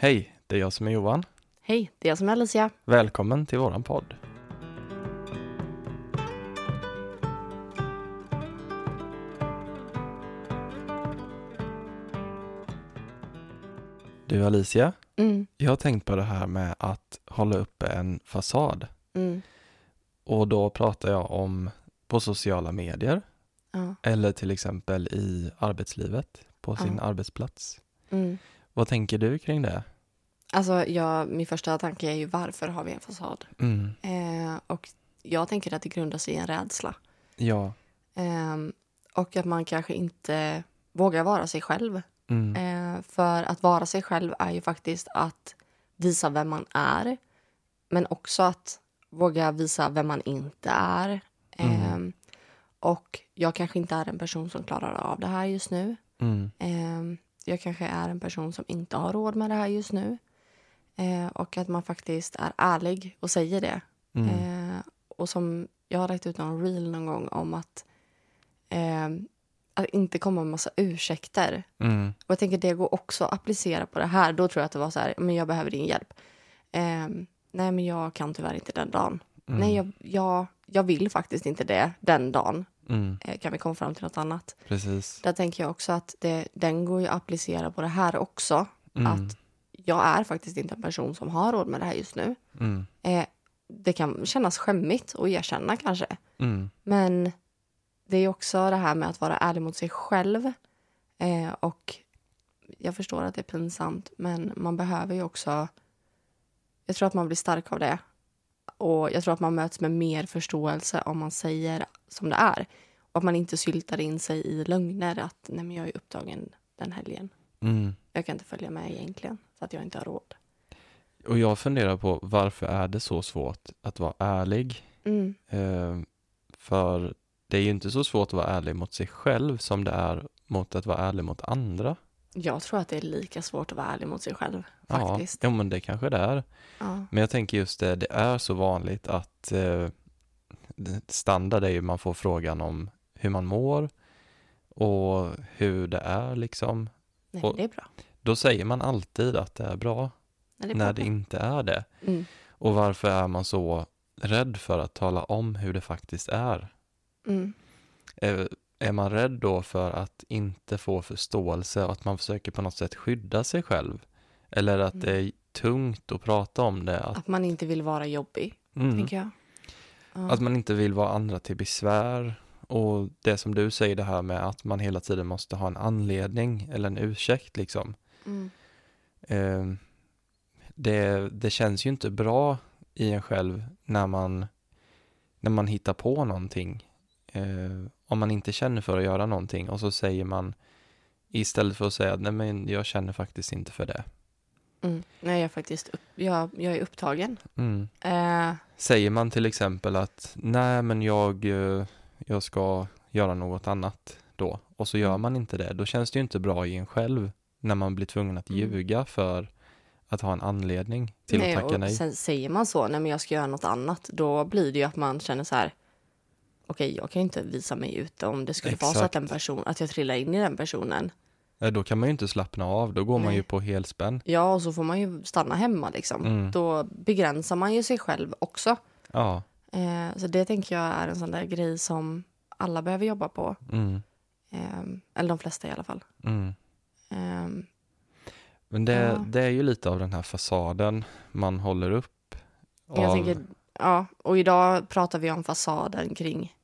Hej, det är jag som är Johan. Hej, det är jag som är Alicia. Välkommen till våran podd. Du Alicia, Mm, jag har tänkt på det här med att hålla uppe en fasad. mm, Och då pratar jag om på sociala medier ja, eller till exempel i arbetslivet, på sin Ja. arbetsplats. mm. Vad tänker du kring det? Alltså, jag, min första tanke är ju varför har vi en fasad? Mm. Eh, och jag tänker att det grundar sig i en rädsla. Ja. Ehm, och att man kanske inte vågar vara sig själv. Mm. Eh, för att vara sig själv är ju faktiskt att visa vem man är. Men också att våga visa vem man inte är. Mm. Ehm, och jag kanske inte är en person som klarar av det här just nu. Ehm, jag kanske är en person som inte har råd med det här just nu. Eh, och att man faktiskt är ärlig och säger det. Mm. Eh, och som jag har lagt ut någon reel någon gång om att, eh, att inte komma med massa ursäkter. Mm. Och jag tänker det går också att applicera på det här. Då tror jag att det var så här, men jag behöver din hjälp. Eh, nej, men jag kan tyvärr inte den dagen. Mm. Nej, jag, jag, jag vill faktiskt inte det den dagen. Mm. Eh, kan vi komma fram till något annat? Precis. Där tänker jag också att det, den går ju att applicera på det här också. Mm. Att jag är faktiskt inte en person som har råd med det här just nu. Mm. Eh, det kan kännas skämmigt att erkänna kanske. Mm. Men det är också det här med att vara ärlig mot sig själv. Eh, och jag förstår att det är pinsamt, men man behöver ju också... Jag tror att man blir stark av det. Och jag tror att man möts med mer förståelse om man säger som det är. Och att man inte syltar in sig i lögner att nej men jag är upptagen den helgen. Mm. Jag kan inte följa med egentligen för att jag inte har råd. Och jag funderar på varför är det så svårt att vara ärlig? Mm. Eh, för det är ju inte så svårt att vara ärlig mot sig själv som det är mot att vara ärlig mot andra. Jag tror att det är lika svårt att vara ärlig mot sig själv faktiskt. Ja, ja, men det kanske det är. Ja. Men jag tänker just det, det är så vanligt att eh, standard är ju man får frågan om hur man mår och hur det är liksom. Nej, det är bra. Då säger man alltid att det är bra det är när bra. det inte är det. Mm. Och varför är man så rädd för att tala om hur det faktiskt är? Mm. Är, är man rädd då för att inte få förståelse och att man försöker på något sätt skydda sig själv? Eller att Mm. det är tungt att prata om det? Att, Att man inte vill vara jobbig, mm, tänker jag. Ja. att man inte vill vara andra till besvär? Och det som du säger det här med att man hela tiden måste ha en anledning eller en ursäkt liksom. Mm. Eh, det, det känns ju inte bra i en själv när man, när man hittar på någonting. Eh, om man inte känner för att göra någonting och så säger man istället för att säga nej men jag känner faktiskt inte för det. Mm. Nej, jag är faktiskt upp, jag, jag är upptagen. Mm. Eh, Säger man till exempel att nej men jag, eh, jag ska göra något annat då och så gör Mm. man inte det, då känns det ju inte bra i en själv när man blir tvungen att Mm. ljuga för att ha en anledning till nej, att tacka och nej. Sen säger man så, nej men jag ska göra något annat, då blir det ju att man känner så här, okej, jag kan ju inte visa mig ute om det skulle vara så att Exakt. en person, att jag trillar in i den personen. Ja, Då kan man ju inte slappna av, då går man Nej. ju på helspänn. Ja, och så får man ju stanna hemma liksom. Mm. Då begränsar man ju sig själv också. Ja, Eh, så det tänker jag är en sån där grej som alla behöver jobba på. mm, Eh, eller de flesta i alla fall. mm. Eh, Men det, Ja. det är ju lite av den här fasaden man håller upp. Jag av- tänker, ja, och idag pratar vi om fasaden kring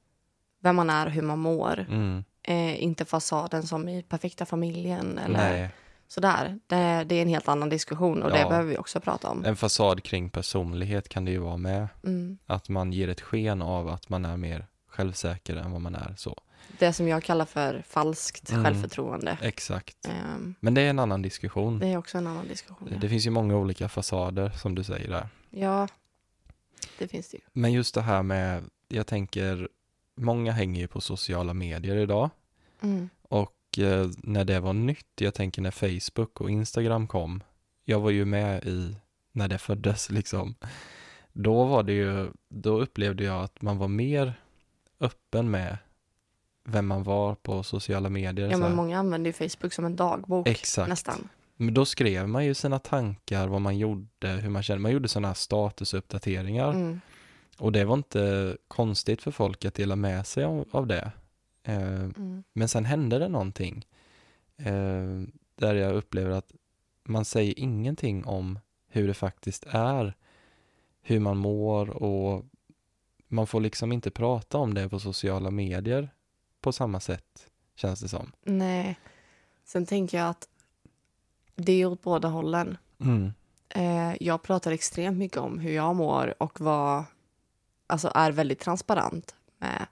vem man är och hur man mår. mm, Eh, inte fasaden som i perfekta familjen eller nej, sådär. Det, det är en helt annan diskussion och det Ja. behöver vi också prata om. en fasad kring personlighet kan det ju vara med. Mm. Att man ger ett sken av att man är mer självsäker än vad man är så. Det som jag kallar för falskt Mm. självförtroende. Exakt. Eh, Men det är en annan diskussion. det är också en annan diskussion. Det, Ja, det finns ju många olika fasader som du säger där. ja det finns det ju. Men just det här med, jag tänker, många hänger ju på sociala medier idag. Mm. Och eh, när det var nytt, jag tänker när Facebook och Instagram kom, jag var ju med i när det föddes liksom. Då var det ju, då upplevde jag att man var mer öppen med vem man var på sociala medier. Ja, men många använder ju Facebook som en dagbok Exakt. nästan. Men då skrev man ju sina tankar, vad man gjorde, hur man kände. Man gjorde sådana här statusuppdateringar. Mm. Och det var inte konstigt för folk att dela med sig av, av det. Eh, Mm. men sen hände det någonting. Eh, där jag upplever att man säger ingenting om hur det faktiskt är. Hur man mår och man får liksom inte prata om det på sociala medier på samma sätt, känns det som. Nej. Sen tänker jag att det är åt båda hållen. Mm. Eh, jag pratar extremt mycket om hur jag mår och vad, alltså är väldigt transparent med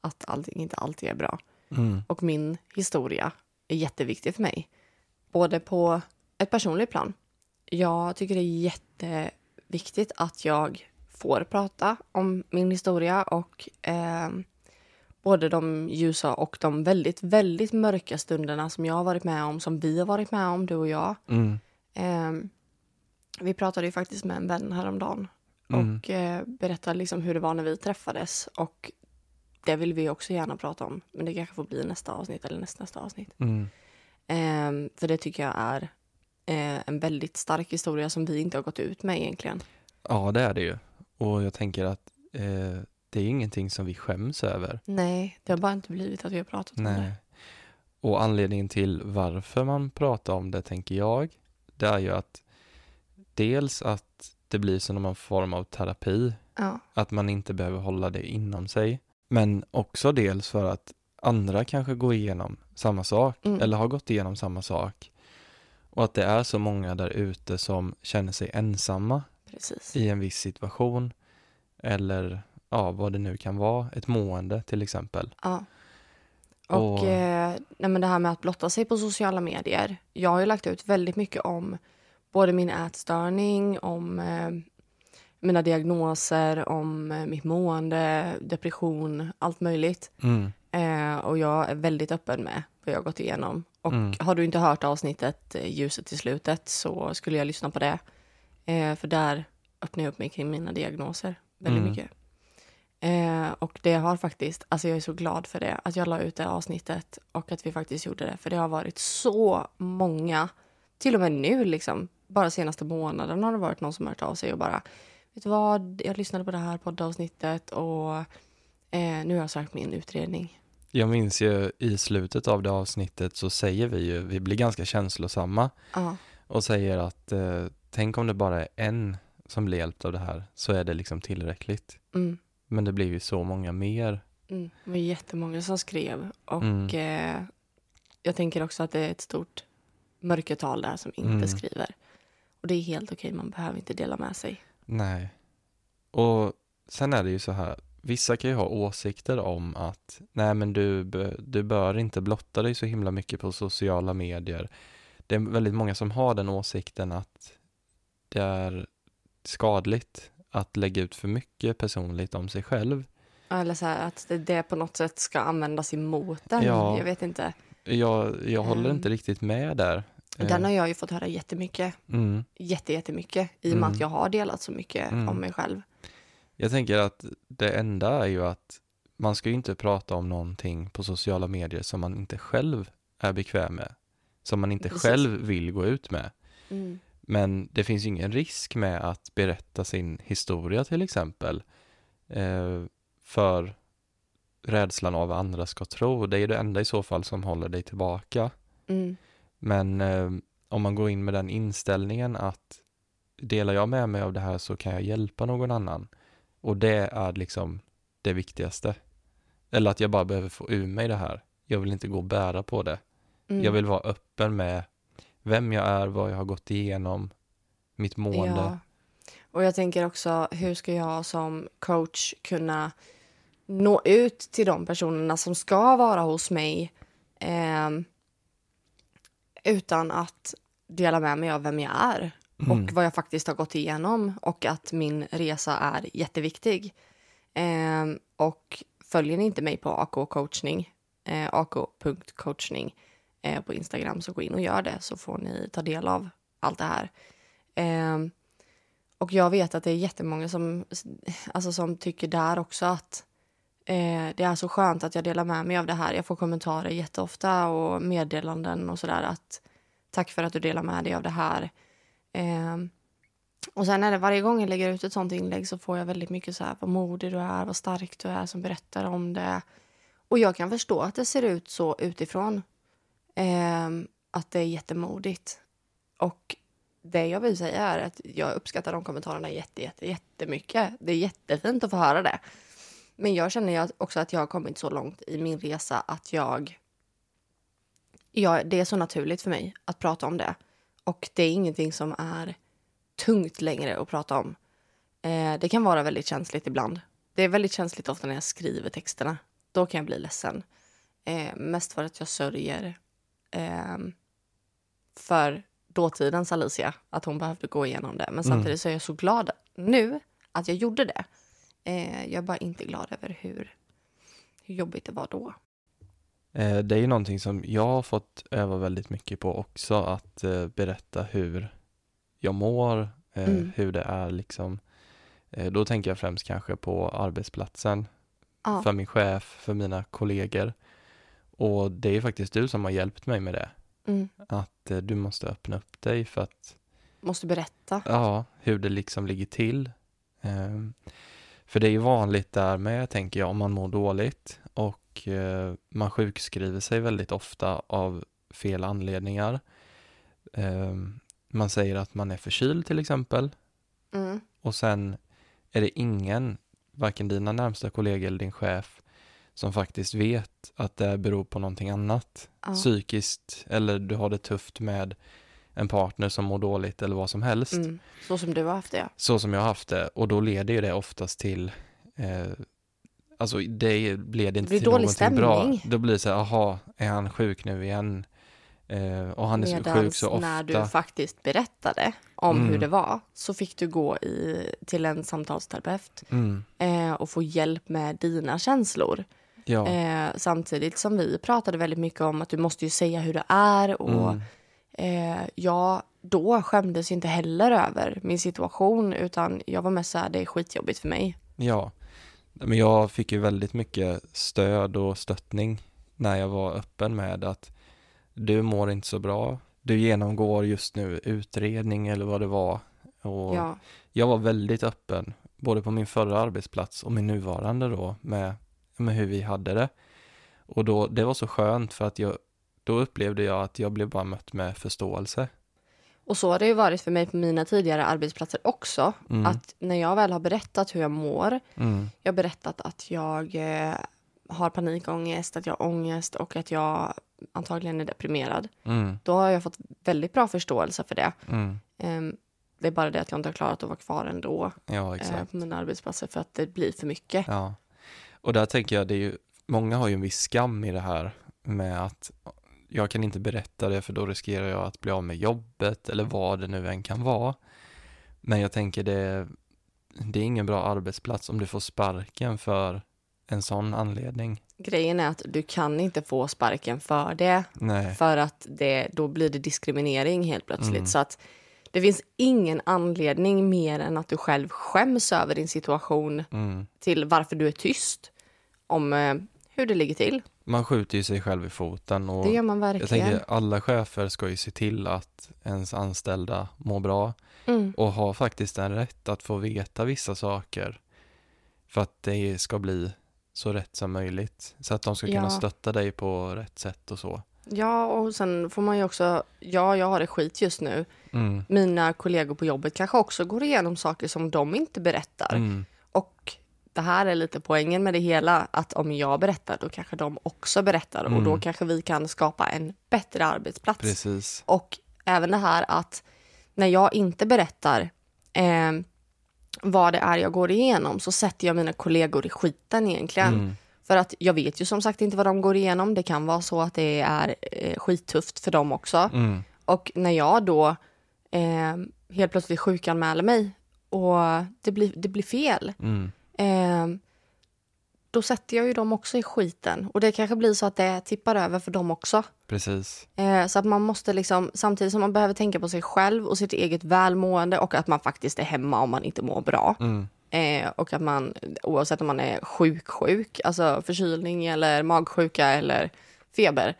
att allting inte alltid är bra. Mm. Och min historia är jätteviktig för mig. Både på ett personligt plan. Jag tycker det är jätteviktigt att jag får prata om min historia och eh, både de ljusa och de väldigt, väldigt mörka stunderna som jag har varit med om, som vi har varit med om, du och jag. Mm. Eh, vi pratade ju faktiskt med en vän häromdagen Mm. och eh, berättade liksom hur det var när vi träffades. Och det vill vi också gärna prata om, men det kanske får bli nästa avsnitt eller nästa, nästa avsnitt. Mm. Eh, för det tycker jag är eh, en väldigt stark historia som vi inte har gått ut med egentligen. Ja, det är det ju. Och jag tänker att eh, det är ingenting som vi skäms över. Nej, det har bara inte blivit att vi har pratat om Nej. det. Och anledningen till varför man pratar om det, tänker jag, det är ju att dels att det blir som någon form av terapi, Ja, att man inte behöver hålla det inom sig. Men också dels för att andra kanske går igenom samma sak Mm. eller har gått igenom samma sak. Och att det är så många där ute som känner sig ensamma precis. i en viss situation. Eller ja, vad det nu kan vara, ett mående till exempel. Ja. Och, Och- eh, nej, men det här med att blotta sig på sociala medier. Jag har ju lagt ut väldigt mycket om både min ätstörning, om eh, mina diagnoser, om eh, mitt mående, depression, allt möjligt. Mm. Eh, och jag är väldigt öppen med vad jag gått igenom. Och Mm. har du inte hört avsnittet eh, Ljuset i slutet så skulle jag lyssna på det. Eh, för där öppnar jag upp mig kring mina diagnoser väldigt Mm. mycket. Eh, och det har faktiskt, alltså jag är så glad för det, att jag la ut det avsnittet och att vi faktiskt gjorde det. För det har varit så många, till och med nu liksom, bara senaste månaden har det varit någon som har hört av sig och bara, vet du vad, jag lyssnade på det här poddavsnittet och eh, nu har jag sökt min utredning. Jag minns ju i slutet av det avsnittet så säger vi ju, vi blir ganska känslosamma Ja, och säger att eh, tänk om det bara är en som blir hjälpt av det här så är det liksom tillräckligt. mm, Men det blir ju så många mer. mm. Det var jättemånga som skrev och Mm. eh, jag tänker också att det är ett stort mörkertal där som inte Mm. skriver. Och det är helt okej, man behöver inte dela med sig. Nej. Och sen är det ju så här, vissa kan ju ha åsikter om att nej men du, du bör inte blotta dig så himla mycket på sociala medier. Det är väldigt många som har den åsikten att det är skadligt att lägga ut för mycket personligt om sig själv. Eller så här att det, på något sätt ska användas emot den. Ja. Jag vet inte. Jag, jag håller Ehm. inte riktigt med där. Den Eh, har jag ju fått höra jättemycket. mm. Jätte, jättemycket. I och med Mm. att jag har delat så mycket Mm. om mig själv. Jag tänker att det enda är ju att man ska ju inte prata om någonting på sociala medier som man inte själv är bekväm med. Som man inte Precis. själv vill gå ut med. Mm. Men det finns ju ingen risk med att berätta sin historia till exempel. Eh, för rädslan av vad andra ska tro. Det är det enda i så fall som håller dig tillbaka. Mm. Men eh, om man går in med den inställningen att delar jag med mig av det här så kan jag hjälpa någon annan. Och det är liksom det viktigaste. Eller att jag bara behöver få ur mig det här. Jag vill inte gå och bära på det. Mm. Jag vill vara öppen med vem jag är, vad jag har gått igenom, mitt mående. Ja. Och jag tänker också, hur ska jag som coach kunna nå ut till de personerna som ska vara hos mig ehm, utan att dela med mig av vem jag är Mm. och vad jag faktiskt har gått igenom och att min resa är jätteviktig. Ehm, och följer ni inte mig på AK coachning, eh, ak.coachning eh, på Instagram så gå in och gör det så får ni ta del av allt det här. Ehm, och jag vet att det är jättemånga som, alltså som tycker där också att eh, det är så skönt att jag delar med mig av det här. Jag får kommentarer jätteofta och meddelanden och sådär att tack för att du delar med dig av det här. Eh, och sen är det varje gång jag lägger ut ett sånt inlägg så får jag väldigt mycket så här vad modig du är, vad stark du är som berättar om det. Och jag kan förstå att det ser ut så utifrån. Eh, att det är jättemodigt. Och det jag vill säga är att jag uppskattar de kommentarerna jätte, jätte, jättemycket. Det är jättefint att få höra det. Men jag känner också att jag har kommit så långt i min resa att jag... Ja, det är så naturligt för mig att prata om det. Och det är ingenting som är tungt längre att prata om. Eh, det kan vara väldigt känsligt ibland. Det är väldigt känsligt ofta när jag skriver texterna. Då kan jag bli ledsen. Eh, mest för att jag sörjer eh, för dåtidens Alicia, att hon behövde gå igenom det. Men samtidigt så är jag så glad nu att jag gjorde det. Eh, jag är bara inte glad över hur, hur jobbigt det var då. Eh, det är ju någonting som jag har fått öva väldigt mycket på också, att eh, berätta hur jag mår, eh, Mm. hur det är liksom. Eh, då tänker jag främst kanske på arbetsplatsen, Ja, för min chef, för mina kollegor. Och det är ju faktiskt du som har hjälpt mig med det. mm. Att eh, du måste öppna upp dig för att, Måste berätta. ja, hur det liksom ligger till. Ehm, för det är ju vanligt där med, tänker jag, om man mår dåligt och eh, man sjukskriver sig väldigt ofta av fel anledningar. Ehm, man säger att man är förkyld till exempel Mm. och sen är det ingen, varken dina närmsta kollegor eller din chef, som faktiskt vet att det beror på någonting annat. Ja. Psykiskt, eller du har det tufft med en partner som mår dåligt eller vad som helst. Mm. Så som du har haft det, ja. Så som jag har haft det. Och då leder ju det oftast till eh, Alltså det leder inte blir till någonting bra. stämning. Då blir det så här, aha, är han sjuk nu igen? Eh, och han är Medans sjuk så ofta. när du faktiskt berättade om Mm. hur det var så fick du gå i, till en samtalsterapeut Mm, eh, och få hjälp med dina känslor. ja. Eh, samtidigt som vi pratade väldigt mycket om att du måste ju säga hur det är. Och mm, eh, jag då skämdes inte heller över min situation utan jag var mest så här, det är skitjobbigt för mig. ja. Men jag fick ju väldigt mycket stöd och stöttning när jag var öppen med att du mår inte så bra. Du genomgår just nu utredning eller vad det var. Och Ja, jag var väldigt öppen, både på min förra arbetsplats och min nuvarande då, med, med hur vi hade det. Och då, det var så skönt för att jag, då upplevde jag att jag blev bara mött med förståelse. och så har det ju varit för mig på mina tidigare arbetsplatser också. Mm. Att när jag väl har berättat hur jag mår Mm, Jag har berättat att jag eh, har panikångest, att jag har ångest och att jag antagligen är deprimerad. mm, Då har jag fått väldigt bra förståelse för det. Ehm, det är bara det att jag inte har klarat att vara kvar ändå Ja, eh, på mina arbetsplatser för att det blir för mycket. Ja. Och där tänker jag, det är ju, många har ju en viss skam i det här med att jag kan inte berätta det för då riskerar jag att bli av med jobbet eller vad det nu än kan vara. Men jag tänker det, det är ingen bra arbetsplats om du får sparken för en sån anledning. Grejen är att du kan inte få sparken för det Nej. för att det, då blir det diskriminering helt plötsligt. Mm. Så att det finns ingen anledning mer än att du själv skäms över din situation Mm. till varför du är tyst om eh, hur det ligger till. Man skjuter ju sig själv i foten och Det gör man jag verkligen. tänker alla chefer ska ju se till att ens anställda mår bra Mm. och har faktiskt en rätt att få veta vissa saker för att det ska bli så rätt som möjligt så att de ska kunna Ja. stötta dig på rätt sätt och så. Ja, och sen får man ju också... Ja, jag har det skit just nu. Mm. Mina kollegor på jobbet kanske också går igenom saker som de inte berättar. Mm. Och det här är lite poängen med det hela, att om jag berättar då kanske de också berättar och då Mm. kanske vi kan skapa en bättre arbetsplats. Precis. Och även det här att när jag inte berättar eh, vad det är jag går igenom så sätter jag mina kollegor i skiten egentligen. Mm. För att jag vet ju som sagt inte vad de går igenom. Det kan vara så att det är eh, skittufft för dem också. Mm. Och när jag då eh, helt plötsligt sjukanmäler mig och det blir, det blir fel. Mm. Eh, då sätter jag ju dem också i skiten. Och det kanske blir så att det tippar över för dem också. Precis. Eh, så att man måste liksom, samtidigt som man behöver tänka på sig själv och sitt eget välmående och att man faktiskt är hemma om man inte mår bra. Mm. Eh, och att man, oavsett om man är sjuk, sjuk, alltså förkylning eller magsjuka eller feber,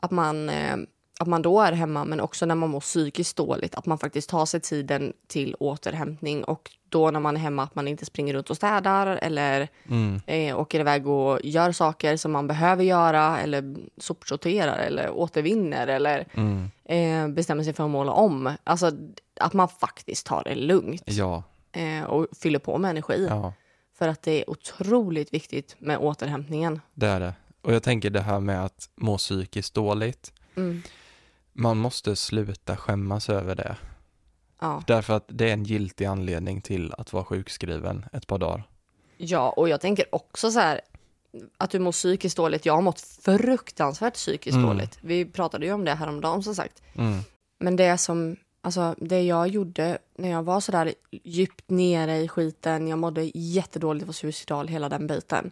att man eh, att man då är hemma, men också när man mår psykiskt dåligt, att man faktiskt tar sig tiden till återhämtning och då när man är hemma att man inte springer runt och städar eller Mm. eh, åker iväg och gör saker som man behöver göra eller sopsorterar eller återvinner eller Mm. eh, bestämmer sig för att måla om. Alltså att man faktiskt tar det lugnt Ja, eh, och fyller på med energi. ja, För att det är otroligt viktigt med återhämtningen. det är det. Och jag tänker det här med att må psykiskt dåligt. Mm. Man måste sluta skämmas över det. Ja. Därför att det är en giltig anledning till att vara sjukskriven ett par dagar. ja, och jag tänker också så här att du mår psykiskt dåligt. Jag har mått fruktansvärt psykiskt Mm. dåligt. Vi pratade ju om det häromdagen som sagt. Mm. Men det som, alltså det jag gjorde när jag var så där djupt nere i skiten, jag mådde jättedåligt, var suicidal, hela den biten.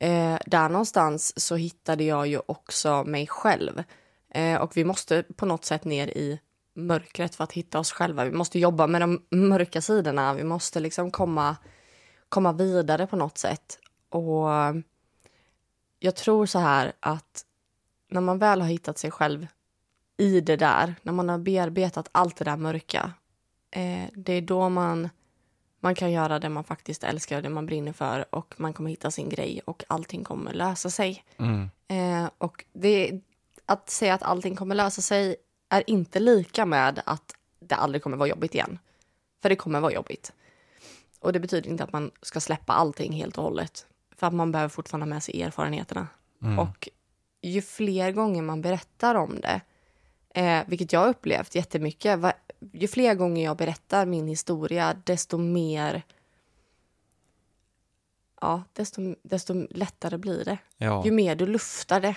Eh, där någonstans så hittade jag ju också mig själv. Eh, och vi måste på något sätt ner i mörkret för att hitta oss själva. Vi måste jobba med de mörka sidorna. Vi måste liksom komma, komma vidare på något sätt. Och jag tror så här att när man väl har hittat sig själv i det där, när man har bearbetat allt det där mörka, eh, det är då man, man kan göra det man faktiskt älskar, det man brinner för och man kommer hitta sin grej och allting kommer lösa sig. Mm. Eh, och det, att säga att allting kommer lösa sig är inte lika med att det aldrig kommer vara jobbigt igen. För det kommer vara jobbigt. Och det betyder inte att man ska släppa allting helt och hållet. För att man behöver fortfarande ha med sig erfarenheterna. Mm. Och ju fler gånger man berättar om det, eh, vilket jag har upplevt jättemycket, va, ju fler gånger jag berättar min historia, desto mer Ja, desto, desto lättare blir det. Ja. Ju mer du luftar det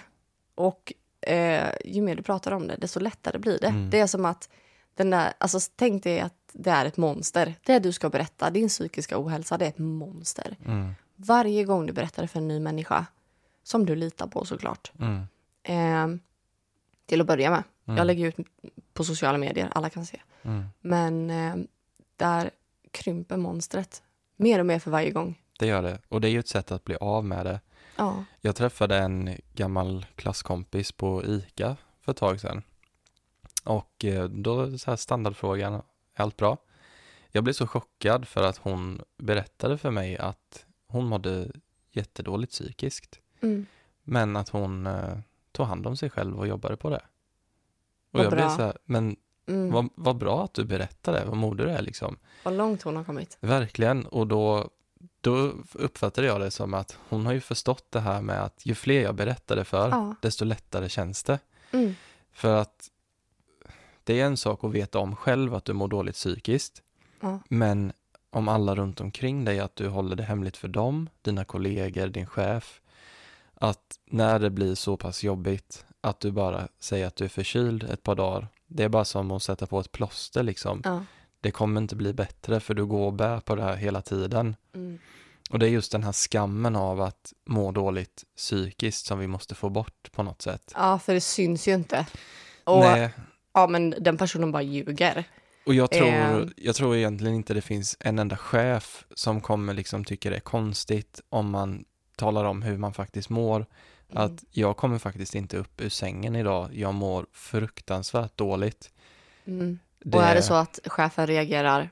och eh, ju mer du pratar om det, desto lättare blir det. Mm. Det är som att den där, alltså tänk dig att det är ett monster. Det du ska berätta, din psykiska ohälsa, det är ett monster. Mm. Varje gång du berättar det för en ny människa, som du litar på såklart. Mm. Eh, till att börja med. Mm. Jag lägger ut på sociala medier, alla kan se. Mm. Men eh, där krymper monstret mer och mer för varje gång. Det gör det. Och det är ju ett sätt att bli av med det. Ja. Jag träffade en gammal klasskompis på ICA för ett tag sedan. Och eh, då så här standardfrågan, är allt bra? Jag blev så chockad för att hon berättade för mig att hon mådde jättedåligt psykiskt. Mm. Men att hon eh, tog hand om sig själv och jobbade på det. Och Vad jag blev bra. så här, men Mm. vad, vad bra att du berättade, vad mode du är liksom. Vad långt hon har kommit. Verkligen, och då, då uppfattade jag det som att hon har ju förstått det här med att ju fler jag berättade för, Ja. desto lättare känns det. Mm. För att det är en sak att veta om själv att du mår dåligt psykiskt, Ja. men om alla runt omkring dig, att du håller det hemligt för dem, dina kollegor, din chef, att när det blir så pass jobbigt, att du bara säger att du är förkyld ett par dagar, det är bara som att sätta på ett plåster liksom. Ja. Det kommer inte bli bättre för du går och bär på det här hela tiden. Mm. Och det är just den här skammen av att må dåligt psykiskt som vi måste få bort på något sätt. ja, för det syns ju inte. Och, Nej, Ja, men den personen bara ljuger. och jag tror, Eh. jag tror egentligen inte det finns en enda chef som kommer liksom tycka det är konstigt om man talar om hur man faktiskt mår. Mm. Att jag kommer faktiskt inte upp ur sängen idag, jag mår fruktansvärt dåligt. Mm. Och är det så att chefen reagerar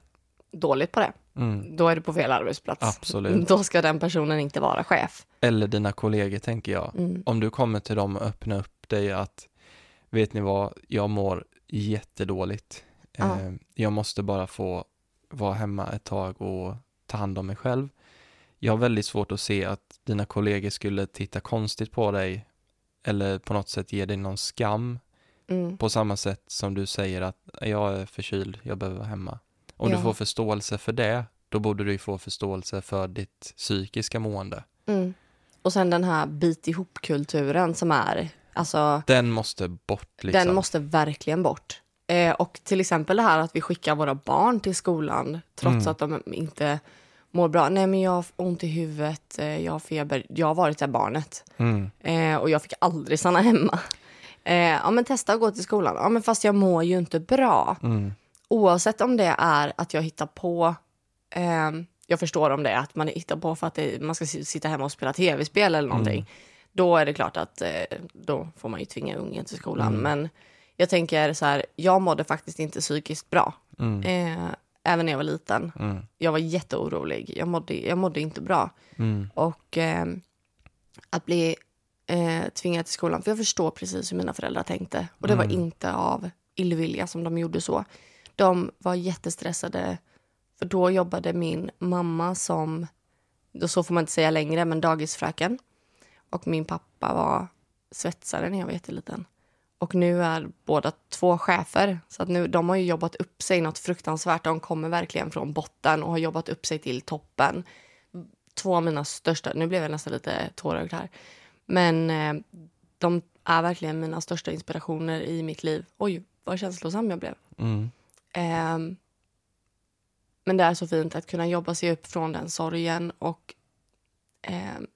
dåligt på det, Mm, då är du på fel arbetsplats. Absolut. Då ska den personen inte vara chef. eller dina kollegor tänker jag. Mm. om du kommer till dem och öppnar upp dig att vet ni vad, jag mår jättedåligt. Ja. Eh, jag måste bara få vara hemma ett tag och ta hand om mig själv. Jag har väldigt svårt att se att dina kollegor skulle titta konstigt på dig eller på något sätt ge dig någon skam Mm. på samma sätt som du säger att jag är förkyld, jag behöver vara hemma. Om Ja. du får förståelse för det, då borde du få förståelse för ditt psykiska mående. Mm. Och sen den här bit ihop-kulturen som är, alltså Den måste bort liksom. den måste verkligen bort. Eh, och till exempel det här att vi skickar våra barn till skolan trots Mm. att de inte mår bra. Nej men jag har ont i huvudet, eh, jag har feber. Jag har varit det barnet. Mm. Eh, och jag fick aldrig stanna hemma. Eh, ja men testa att gå till skolan. Ja men fast jag mår ju inte bra. Mm. Oavsett om det är att jag hittar på, eh, jag förstår om det är att man hittar på för att det, man ska si- sitta hemma och spela tv-spel eller någonting. Då är det klart att eh, då får man ju tvinga ungen till skolan. Mm. Men jag tänker så här, jag mådde faktiskt inte psykiskt bra. Mm. Eh, även när jag var liten. Mm. Jag var jätteorolig. Jag mådde, jag mådde inte bra. Mm. Och eh, att bli eh, tvingad till skolan, för jag förstår precis hur mina föräldrar tänkte. Och det var Mm. inte av illvilja som de gjorde så. De var jättestressade, för då jobbade min mamma som, då så får man inte säga längre, men dagisfröken. Och min pappa var svetsare när jag var jätteliten. Och nu är båda två chefer. Så att nu, de har ju jobbat upp sig något fruktansvärt. De kommer verkligen från botten och har jobbat upp sig till toppen. Två av mina största, nu blev jag nästan lite tårögd här. Men eh, de är verkligen mina största inspirationer i mitt liv. Oj, vad känslosam jag blev. Mm. Ehm, men det är så fint att kunna jobba sig upp från den sorgen och ehm,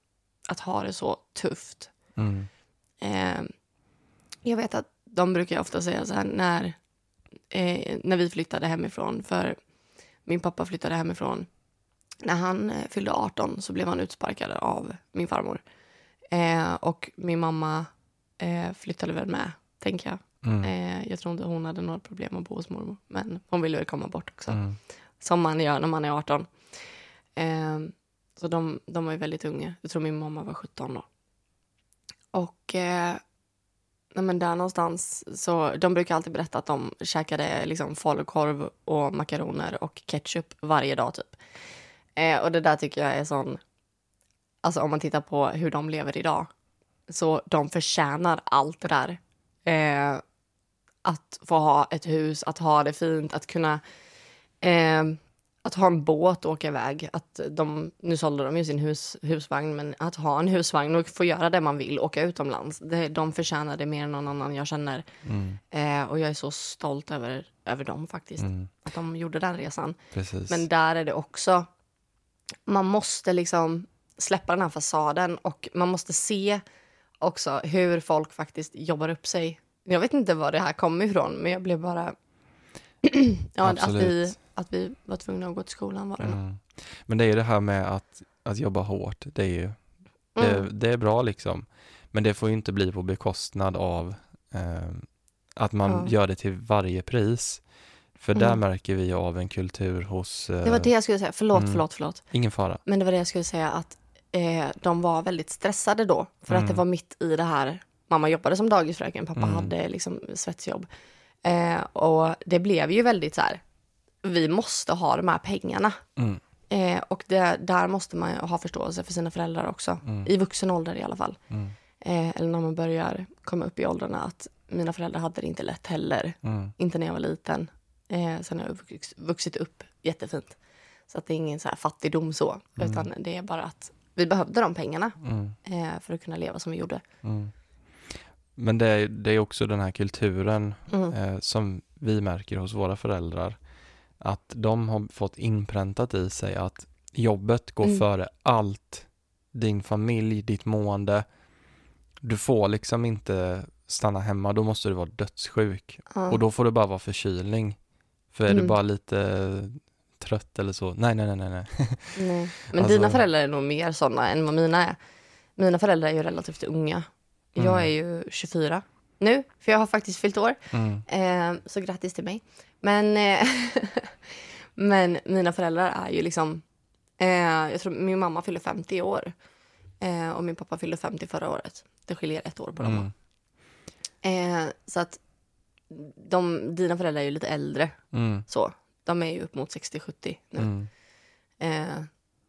att ha det så tufft. Mm. Ehm, jag vet att de brukar ofta säga så här när, eh, när vi flyttade hemifrån, för min pappa flyttade hemifrån. När han eh, fyllde 18 så blev han utsparkad av min farmor. Eh, och min mamma eh, flyttade väl med, tänker jag. Mm. Eh, jag tror inte hon hade några problem att bo hos mormor, men hon ville väl komma bort också. Mm. Som man gör när man är 18. Eh, så de, de var ju väldigt unga. Jag tror min mamma var 17 då. Och eh, nej men där någonstans, så de brukar alltid berätta att de käkade liksom falukorv och makaroner och ketchup varje dag typ. Eh, och det där tycker jag är sån, alltså om man tittar på hur de lever idag, så de förtjänar allt det där. Eh, att få ha ett hus, att ha det fint, att kunna eh, att ha en båt och åka iväg. Att de, nu sålde de ju sin hus, husvagn, men att ha en husvagn och få göra det man vill, åka utomlands. Det, de förtjänar det mer än någon annan jag känner. Mm. Eh, och jag är så stolt över, över dem faktiskt. Mm. Att de gjorde den resan. Precis. Men där är det också, man måste liksom släppa den här fasaden och man måste se också hur folk faktiskt jobbar upp sig. Jag vet inte var det här kom ifrån, men jag blev bara... ja, att vi, att vi var tvungna att gå till skolan var det. Mm. Men det är ju det här med att, att jobba hårt. Det är ju det, Mm. det är bra liksom. Men det får ju inte bli på bekostnad av eh, att man Ja. gör det till varje pris. För där Mm. märker vi av en kultur hos... Eh, Det var det jag skulle säga. Förlåt, Mm. förlåt, förlåt. Ingen fara. Men det var det jag skulle säga att eh, de var väldigt stressade då. För att Mm. det var mitt i det här. Mamma jobbade som dagisfröken, pappa Mm. hade liksom svetsjobb. Eh, och det blev ju väldigt så här. Vi måste ha de här pengarna. Mm. Eh, och det, där måste man ha förståelse för sina föräldrar också. Mm. I vuxen ålder i alla fall. Mm. Eh, eller när man börjar komma upp i åldrarna. Att mina föräldrar hade det inte lätt heller. Mm. Inte när jag var liten. Eh, sen har jag vux- vuxit upp jättefint. Så att det är ingen så här fattigdom så. Mm. Utan det är bara att vi behövde de pengarna Mm. eh, för att kunna leva som vi gjorde. Mm. Men det är, det är också den här kulturen Mm. eh, som vi märker hos våra föräldrar. Att de har fått inpräntat i sig att jobbet går Mm. före allt. Din familj, ditt mående. Du får liksom inte stanna hemma, då måste du vara dödssjuk. Och då får det bara vara förkylning. För är du Mm. bara lite trött eller så, nej, nej, nej, nej, nej. Nej. Men Alltså- dina föräldrar är nog mer sådana än vad mina är. Mina föräldrar är ju relativt unga. Mm. Jag är ju 24 nu, för jag har faktiskt fyllt år. Mm. Eh, så grattis till mig. Men, eh, men mina föräldrar är ju liksom... Eh, jag tror min mamma fyller 50 i år. Eh, och min pappa fyllde 50 förra året. Det skiljer ett år på dem. Mm. Eh, så att de, dina föräldrar är ju lite äldre. Mm. Så. De är ju upp mot 60-70 nu. Mm. Eh,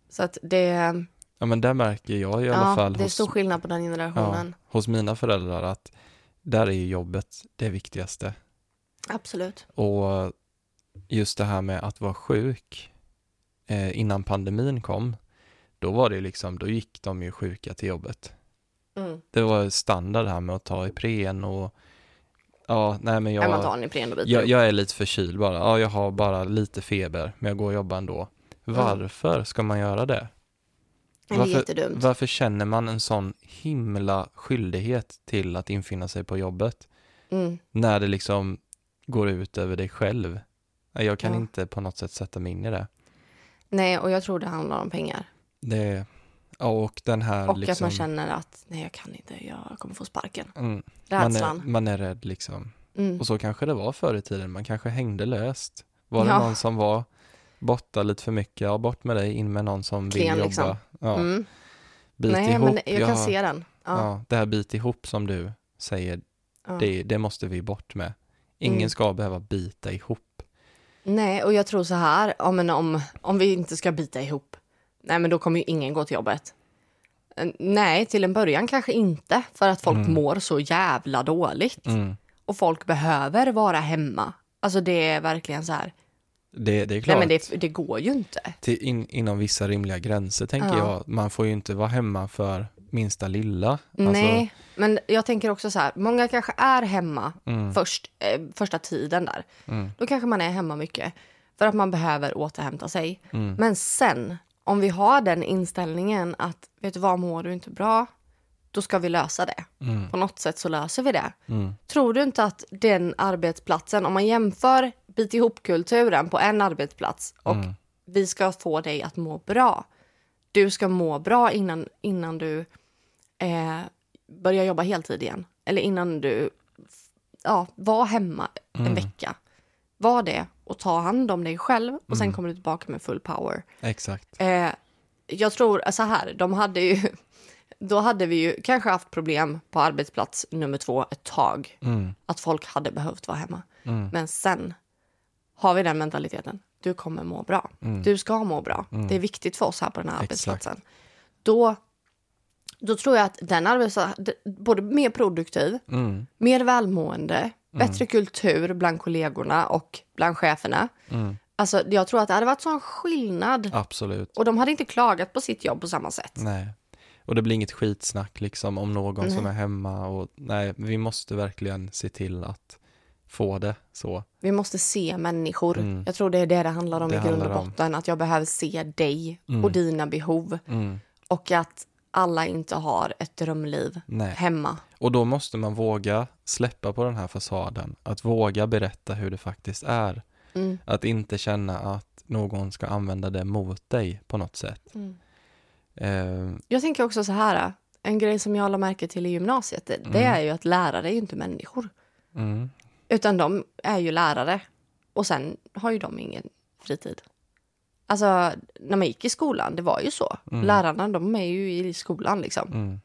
så att det, Ja men där märker jag i alla ja, fall det är hos, stor skillnad på den generationen. hos mina föräldrar att där är ju jobbet det viktigaste. Absolut. Och just det här med att vara sjuk eh, innan pandemin kom, då var det liksom, då gick de ju sjuka till jobbet. Mm. Det var standard här med att ta Ipren och ja, nej men Jag, man tar jag, en Ipren och biter jag, är lite förkyld bara. Ja, jag har bara lite feber, men jag går och jobbar ändå. Varför ska man göra det? Det är varför- jättedumt. Varför känner man en sån himla skyldighet till att infinna sig på jobbet Mm. när det liksom går ut över dig själv? Nej, Jag kan Ja. inte på något sätt sätta mig in i det. Nej, och jag tror det handlar om pengar. det och den här Och liksom, att man känner att nej, jag kan inte, jag kommer få sparken. mm, man, är, Rädslan. man är rädd liksom Mm. Och så kanske det var förr i tiden, man kanske hängde löst. Var det Ja. någon som var borta lite för mycket, ja bort med dig, in med någon som vill Klen, jobba. liksom. Ja, Mm. bit Nej, ihop. men jag kan ja, se den. Ja. ja, det här bit ihop som du säger, det, det måste vi bort med. Ingen Mm. ska behöva bita ihop. Nej, och jag tror så här, men om, om vi inte ska bita ihop, nej men då kommer ju ingen gå till jobbet. Eh, Nej, till en början kanske inte, för att folk Mm. mår så jävla dåligt. Mm. Och folk behöver vara hemma. Alltså det är verkligen så här, Det, det är klart, nej men det, det går ju inte. till in, inom vissa rimliga gränser tänker Ja. jag. Man får ju inte vara hemma för minsta lilla. Alltså, Nej, men jag tänker också så här, många kanske är hemma Mm, först, eh, första tiden där. mm, Då kanske man är hemma mycket för att man behöver återhämta sig. mm, Men sen, om vi har den inställningen att vet du vad, mår du inte bra, då ska vi lösa det. mm, På något sätt så löser vi det. mm, Tror du inte att den arbetsplatsen, om man jämför bit ihop-kulturen på en arbetsplats och mm, vi ska få dig att må bra. Du ska må bra innan, innan du eh, börjar jobba heltid igen. Eller innan du ja, var hemma en Mm. vecka. Var det och ta hand om dig själv och sen Mm. kommer du tillbaka med full power. exakt. Eh, jag tror så här, de hade ju, då hade vi ju kanske haft problem på arbetsplats nummer två ett tag. Mm, Att folk hade behövt vara hemma. mm, Men sen har vi den mentaliteten. Du kommer må bra. mm, Du ska må bra. Mm. Det är viktigt för oss här på den här Exakt. arbetsplatsen. Då, då tror jag att den arbetsplatsen, både mer produktiv, mm, mer välmående, bättre kultur bland kollegorna och bland cheferna. mm, Alltså, jag tror att det hade varit sån skillnad. absolut. Och de hade inte klagat på sitt jobb på samma sätt. Nej. Och det blir inget skitsnack liksom om någon som Nej. är hemma och nej, vi måste verkligen se till att få det så. Vi måste se människor. Mm. Jag tror det är det det handlar om Det i grund och handlar om. botten. Att jag behöver se dig Mm. och dina behov. Mm, Och att alla inte har ett drömliv nej. hemma. Och då måste man våga släppa på den här fasaden. Att våga berätta hur det faktiskt är. Mm. Att inte känna att någon ska använda det mot dig på något sätt. Mm. Eh, Jag tänker också så här. En grej som jag la märke till i gymnasiet, det, det Mm. är ju att lärare är ju inte människor. mm, Utan de är ju lärare. Och sen har ju de ingen fritid. Alltså, när man gick i skolan, det var ju så. Mm. Lärarna, de är ju i skolan liksom. mm,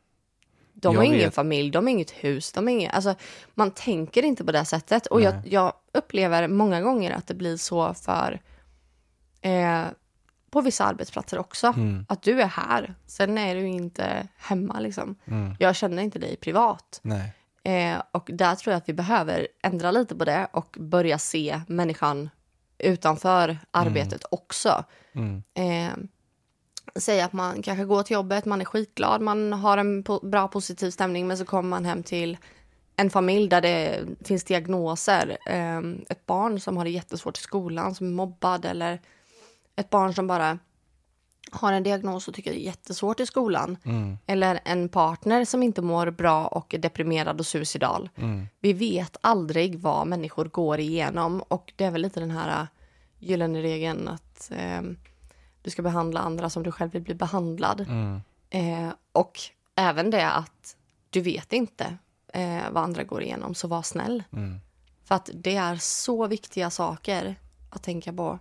De har Jag ingen vet. familj, de har inget hus, de har ingen, alltså, man tänker inte på det sättet. Och jag, jag upplever många gånger att det blir så för eh, på vissa arbetsplatser också. mm, Att du är här, sen är du inte hemma liksom. mm. Jag känner inte dig privat. Eh, och där tror jag att vi behöver ändra lite på det och börja se människan utanför arbetet också. Mm, Eh, säga att man kanske går till jobbet, man är skitglad, man har en po- bra positiv stämning men så kommer man hem till en familj där det finns diagnoser. Eh, ett barn som har det jättesvårt i skolan, som är mobbad eller ett barn som bara har en diagnos och tycker det är jättesvårt i skolan. mm, Eller en partner som inte mår bra och är deprimerad och suicidal. mm, Vi vet aldrig vad människor går igenom och det är väl lite den här äh, gyllene regeln att eh, du ska behandla andra som du själv vill bli behandlad. mm, Eh, och även det att du vet inte eh, vad andra går igenom, så var snäll. mm, För att det är så viktiga saker att tänka på.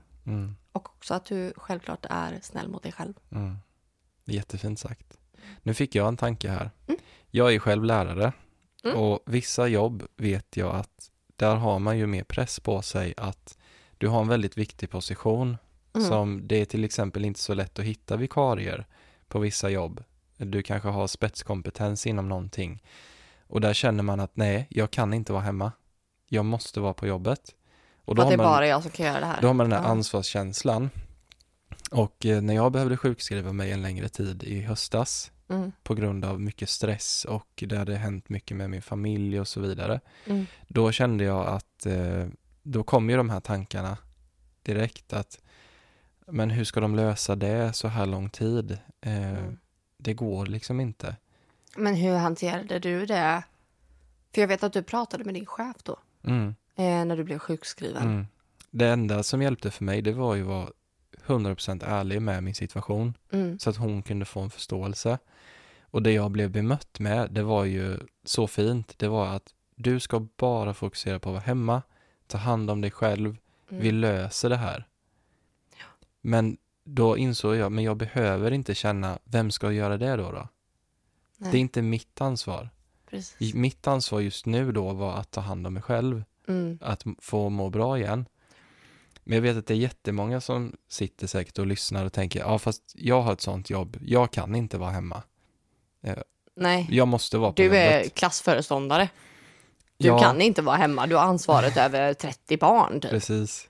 Och också att du självklart är snäll mot dig själv. mm. Jättefint sagt. Nu fick jag en tanke här. Mm. Jag är själv lärare Mm. och vissa jobb vet jag att där har man ju mer press på sig att du har en väldigt viktig position Mm. som det är till exempel inte så lätt att hitta vikarier på vissa jobb. Du kanske har spetskompetens inom någonting och där känner man att nej, jag kan inte vara hemma. Jag måste vara på jobbet. Och För att det är man, bara jag som kan göra det här. då har man den här Ja. ansvarskänslan. Och eh, när jag behövde sjukskriva mig en längre tid i höstas Mm. på grund av mycket stress och det hade hänt mycket med min familj och så vidare. Mm. Då kände jag att eh, då kom ju de här tankarna direkt att men hur ska de lösa det så här lång tid? Eh, Mm. Det går liksom inte. Men hur hanterade du det? För jag vet att du pratade med din chef då, Mm, eh, när du blev sjukskriven. mm. Det enda som hjälpte för mig det var ju att vara 100% ärlig med min situation Mm. så att hon kunde få en förståelse. Och det jag blev bemött med det var ju så fint. Det var att du ska bara fokusera på att vara hemma, ta hand om dig själv, Mm. vi löser det här. Men då insåg jag, men jag behöver inte känna, vem ska göra det då? då? Nej, Det är inte mitt ansvar. precis. Mitt ansvar just nu då var att ta hand om mig själv, Mm. att få må bra igen. Men jag vet att det är jättemånga som sitter säkert och lyssnar och tänker, ja fast jag har ett sånt jobb, jag kan inte vara hemma. Nej, Jag måste vara på du jobbet. är klassföreståndare. Du ja, kan inte vara hemma, du har ansvaret över 30 barn. Typ. precis.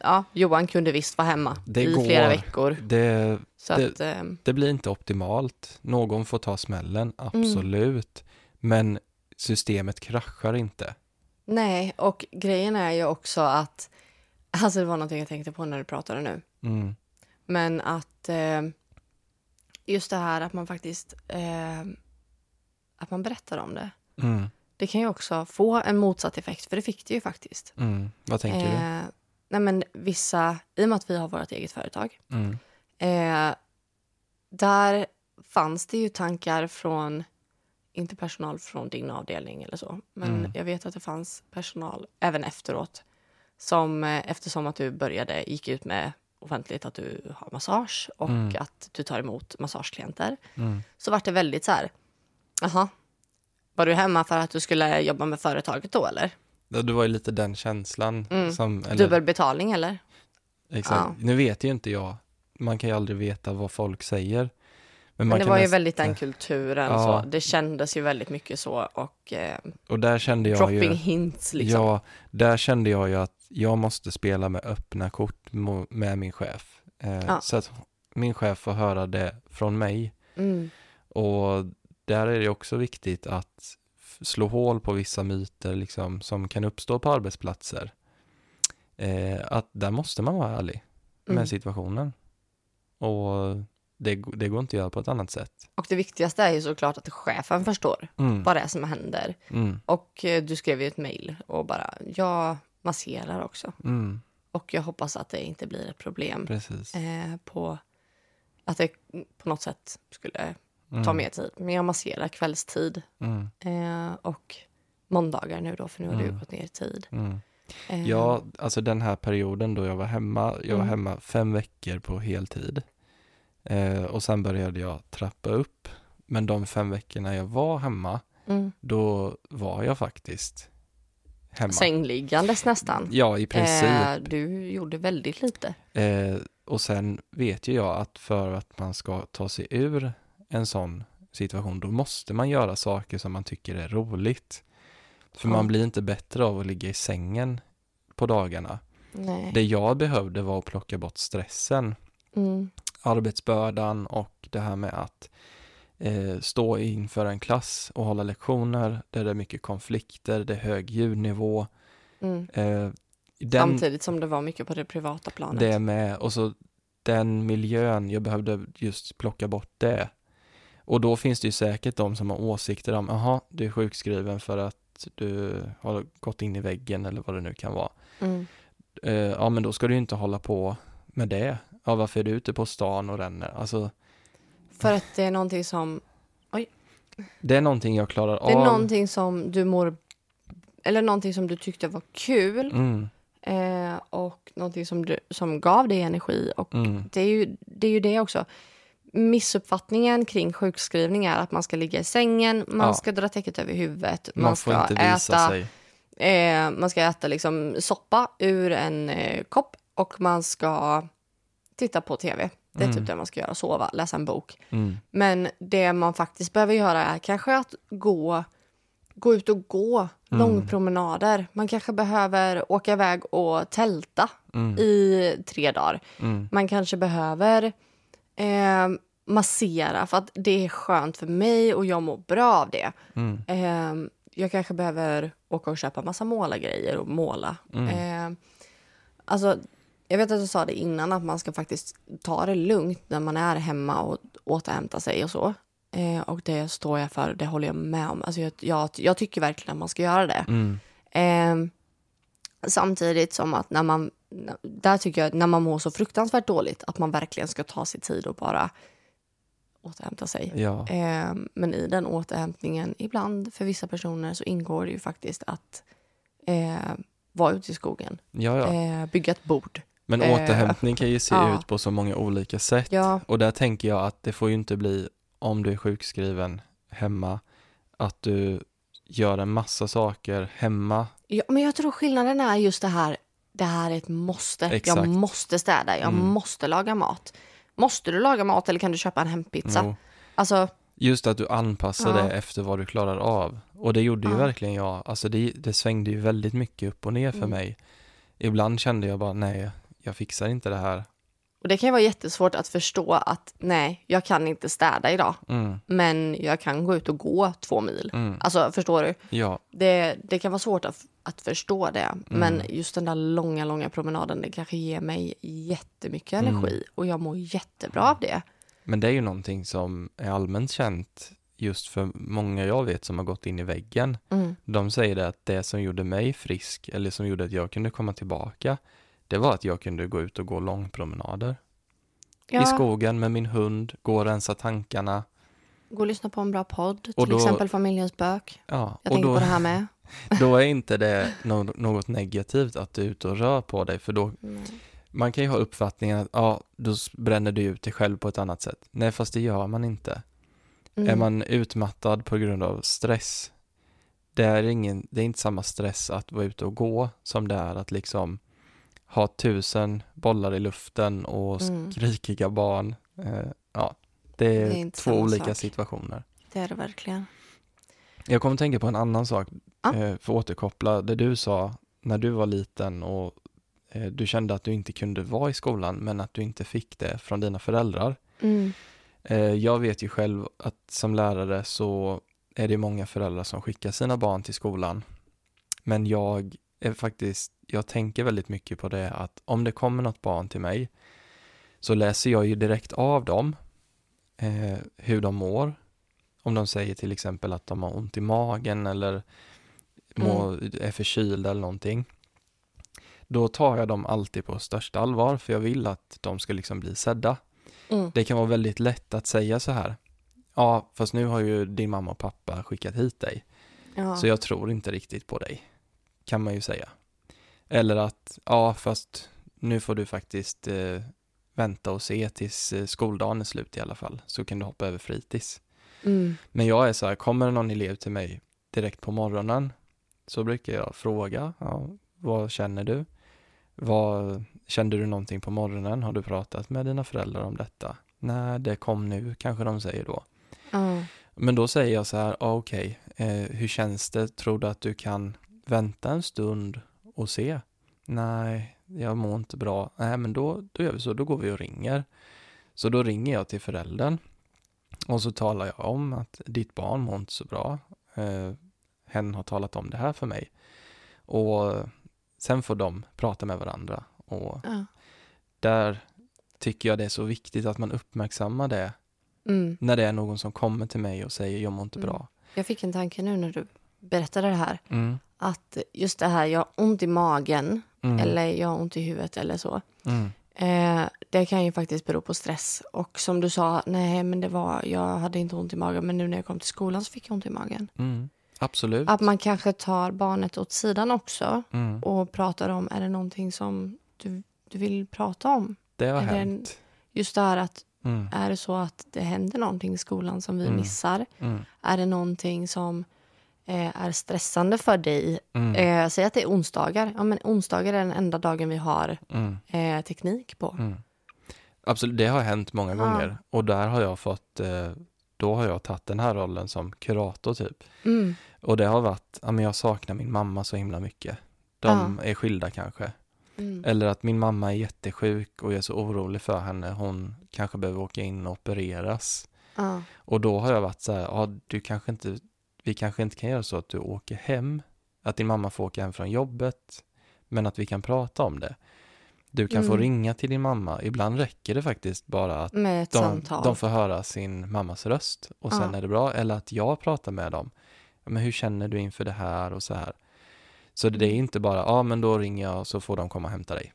Ja, Johan kunde visst vara hemma Det i går. flera veckor. Det, Så Det- att, ehm, det blir inte optimalt. Någon får ta smällen, absolut. Men systemet kraschar inte. Nej, och grejen är ju också att, alltså det var någonting jag tänkte på när du pratade nu, Mm. men att eh, just det här att man faktiskt, eh, att man berättar om det. Mm. Det kan ju också få en motsatt effekt, för det fick det ju faktiskt. Mm. Vad tänker du? Eh, nej men vissa, i och med att vi har vårt eget företag, Mm. eh, där fanns det ju tankar från, inte personal från din avdelning eller så, men Mm. jag vet att det fanns personal även efteråt som eh, eftersom att du började, gick ut med offentligt att du har massage och Mm. att du tar emot massageklienter, Mm. så var det väldigt så här, jaha, var du hemma för att du skulle jobba med företaget då eller? Det var ju lite den känslan. Mm. Som, eller, Dubbelbetalning eller? exakt. Ja. Nu vet ju inte jag. Man kan ju aldrig veta vad folk säger. Men, Men det var ju väldigt den kulturen. Ja. Så. Det kändes ju väldigt mycket så. Och eh, Och där kände jag dropping ju... hints liksom. Ja, där kände jag ju att jag måste spela med öppna kort med min chef. Eh, Ja. Så att min chef får höra det från mig. Mm. Och där är det också viktigt att slå hål på vissa myter liksom, som kan uppstå på arbetsplatser. Eh, att där måste man vara ärlig Mm. med situationen. Och det, det går inte att göra på ett annat sätt. Och det viktigaste är ju såklart att chefen förstår Mm. vad det är som händer. Mm. Och eh, du skrev ju ett mejl och bara, jag masserar också. Mm. Och jag hoppas att det inte blir ett problem eh, på att det på något sätt skulle Mm. ta mer tid. Men jag masserar kvällstid Mm. eh, och måndagar nu då, för nu har du Mm. gått ner i tid. Mm. Eh, Ja, alltså den här perioden då jag var hemma, jag var Mm. hemma fem veckor på heltid. Eh, och sen började jag trappa upp. Men de fem veckorna jag var hemma, mm. då var jag faktiskt hemma. Sängliggandes nästan. Ja, i princip. Eh, du gjorde väldigt lite. Eh, och sen vet ju jag att för att man ska ta sig ur en sån situation, då måste man göra saker som man tycker är roligt. För Ja. man blir inte bättre av att ligga i sängen på dagarna. Nej. Det jag behövde var att plocka bort stressen, Mm. Arbetsbördan och det här med att eh, stå inför en klass och hålla lektioner där det är mycket konflikter, det är hög ljudnivå. Mm. Eh, den, Samtidigt som det var mycket på det privata planet. det med och så den miljön, jag behövde just plocka bort det. Och då finns det ju säkert de som har åsikter om, jaha, du är sjukskriven för att du har gått in i väggen eller vad det nu kan vara. Mm. Eh, ja, men då ska du inte hålla på med det. Ja, varför är du ute på stan och ränner? Alltså, För att det är någonting som, det är någonting jag klarar av. det är någonting som du mår, eller någonting som du tyckte var kul Mm, eh, och någonting som, du, som gav dig energi. Och mm, det är, ju, det är ju det också. Missuppfattningen kring sjukskrivning är att man ska ligga i sängen, man Ja. ska dra täcket över huvudet, man, man, ska äta sig. Eh, man ska äta liksom soppa ur en eh, kopp och man ska titta på tv. Det är Mm. typ det man ska göra, sova, läsa en bok. Mm, Men det man faktiskt behöver göra är kanske att gå, gå ut och gå Mm. långpromenader. Man kanske behöver åka iväg och tälta mm, i tre dagar. mm, Man kanske behöver eh, massera för att det är skönt för mig och jag mår bra av det. Eh, jag kanske behöver åka och köpa massa målargrejer och måla. Eh, alltså, jag vet att du sa det innan att man ska faktiskt ta det lugnt när man är hemma och återhämta sig och så. Eh, och det står jag för, det håller jag med om. Alltså, jag, jag, jag tycker verkligen att man ska göra det. mm, Eh, samtidigt som att när man, där tycker jag när man mår så fruktansvärt dåligt att man verkligen ska ta sig tid och bara återhämta sig. Ja, Eh, men i den återhämtningen, ibland för vissa personer så ingår det ju faktiskt att eh, vara ute i skogen, ja, ja. eh, bygga ett bord. Men eh, återhämtning kan ju se ja. ut på så många olika sätt. Ja, Och där tänker jag att det får ju inte bli, om du är sjukskriven hemma, att du gör en massa saker hemma. ja, men jag tror skillnaden är just det här, det här är ett måste. Exakt. Jag måste städa, jag Mm. måste laga mat. Måste du laga mat eller kan du köpa en hempizza? Jo. Alltså, Just att du anpassar Ja. det efter vad du klarar av. Och det gjorde ju Ja. verkligen jag. Alltså det, det svängde ju väldigt mycket upp och ner för Mm. mig. Ibland kände jag bara, nej, jag fixar inte det här. och det kan ju vara jättesvårt att förstå att nej, jag kan inte städa idag, Mm, men jag kan gå ut och gå två mil. mm, Alltså, förstår du? ja, Det, det kan vara svårt att, att förstå det, Mm. men just den där långa, långa promenaden, det kanske ger mig jättemycket Mm. energi och jag mår jättebra av det. men det är ju någonting som är allmänt känt just för många jag vet som har gått in i väggen. Mm. De säger det att det som gjorde mig frisk eller som gjorde att jag kunde komma tillbaka, det var att jag kunde gå ut och gå långpromenader. I Ja, skogen med min hund, gå och rensa tankarna. gå och lyssna på en bra podd, till då- exempel Familjens bök. Ja, Jag och tänker då, på det här med. då är inte det nå- något negativt att du är ute och rör på dig, för då man kan ju ha uppfattningen att ja, då bränner du ut dig själv på ett annat sätt. Nej, fast det gör man inte. Mm. Är man utmattad på grund av stress, det är, ingen, det är inte samma stress att vara ute och gå som det är att liksom ha tusen bollar i luften och Mm. skrikiga barn. Eh, ja, det är, Det är två olika sak. situationer. Det är det verkligen. Jag kommer tänka på en annan sak, Ja. eh, för att återkoppla det du sa när du var liten och eh, du kände att du inte kunde vara i skolan men att du inte fick det från dina föräldrar. Mm. Eh, jag vet ju själv att som lärare så är det många föräldrar som skickar sina barn till skolan. Men jag är faktiskt, jag tänker väldigt mycket på det att om det kommer något barn till mig så läser jag ju direkt av dem eh, hur de mår. Om de säger till exempel att de har ont i magen eller må, är förkylda eller någonting. Då tar jag dem alltid på största allvar för jag vill att de ska liksom bli sedda. Mm. Det kan vara väldigt lätt att säga så här. Ja, fast nu har ju din mamma och pappa skickat hit dig. Ja. Så jag tror inte riktigt på dig. Kan man ju säga. Eller att, ja fast nu får du faktiskt eh, vänta och se tills eh, skoldagen är slut i alla fall. Så kan du hoppa över fritids. Mm. Men jag är så här, kommer någon elev till mig direkt på morgonen så brukar jag fråga, ja, vad känner du? Vad, kände du någonting på morgonen? Har du pratat med dina föräldrar om detta? Nej, det kom nu, kanske de säger då. Ja. Men då säger jag så här, ah, okej, eh, hur känns det? Tror du att du kan vänta en stund och se? Nej, jag mår inte bra. Nej, men då, då gör vi så, då går vi och ringer. Så då ringer jag till föräldern och så talar jag om att ditt barn mår inte så bra. Eh, hen har talat om det här för mig. Och sen får de prata med varandra. Och Ja. där tycker jag det är så viktigt att man uppmärksammar det Mm. när det är någon som kommer till mig och säger jag mår inte Mm. bra. Jag fick en tanke nu när du berättade det här. Mm. Att just det här, jag har ont i magen Mm. eller jag har ont i huvudet eller så. Mm. Eh, det kan ju faktiskt bero på stress. Och som du sa, nej men det var, jag hade inte ont i magen men nu när jag kom till skolan så fick jag ont i magen. Mm. Absolut. Att man kanske tar barnet åt sidan också Mm. och pratar om, är det någonting som du, du vill prata om? Det har en- hänt. Just det här att Mm. är det så att det händer någonting i skolan som vi Mm. missar? Mm. Är det någonting som är stressande för dig? Mm. Eh, säg att det är onsdagar. Ja, men onsdagar är den enda dagen vi har Mm. eh, teknik på. Mm. Absolut, det har hänt många Ja. gånger. Och där har jag fått, eh, då har jag tagit den här rollen som kurator typ. Mm. Och det har varit, ja men jag saknar min mamma så himla mycket. De är skilda kanske. Mm. Eller att min mamma är jättesjuk och jag är så orolig för henne. Hon kanske behöver åka in och opereras. Ja. Och då har jag varit så här, ja du kanske inte, vi kanske inte kan göra så att du åker hem. Att din mamma får åka hem från jobbet. Men att vi kan prata om det. Du kan få Mm. ringa till din mamma. Ibland räcker det faktiskt bara att de, samtal. de får höra sin mammas röst och sen Ja. är det bra. Eller att jag pratar med dem. Men hur känner du inför det här och så här. Så det är Mm. inte bara, ja men då ringer jag och så får de komma och hämta dig.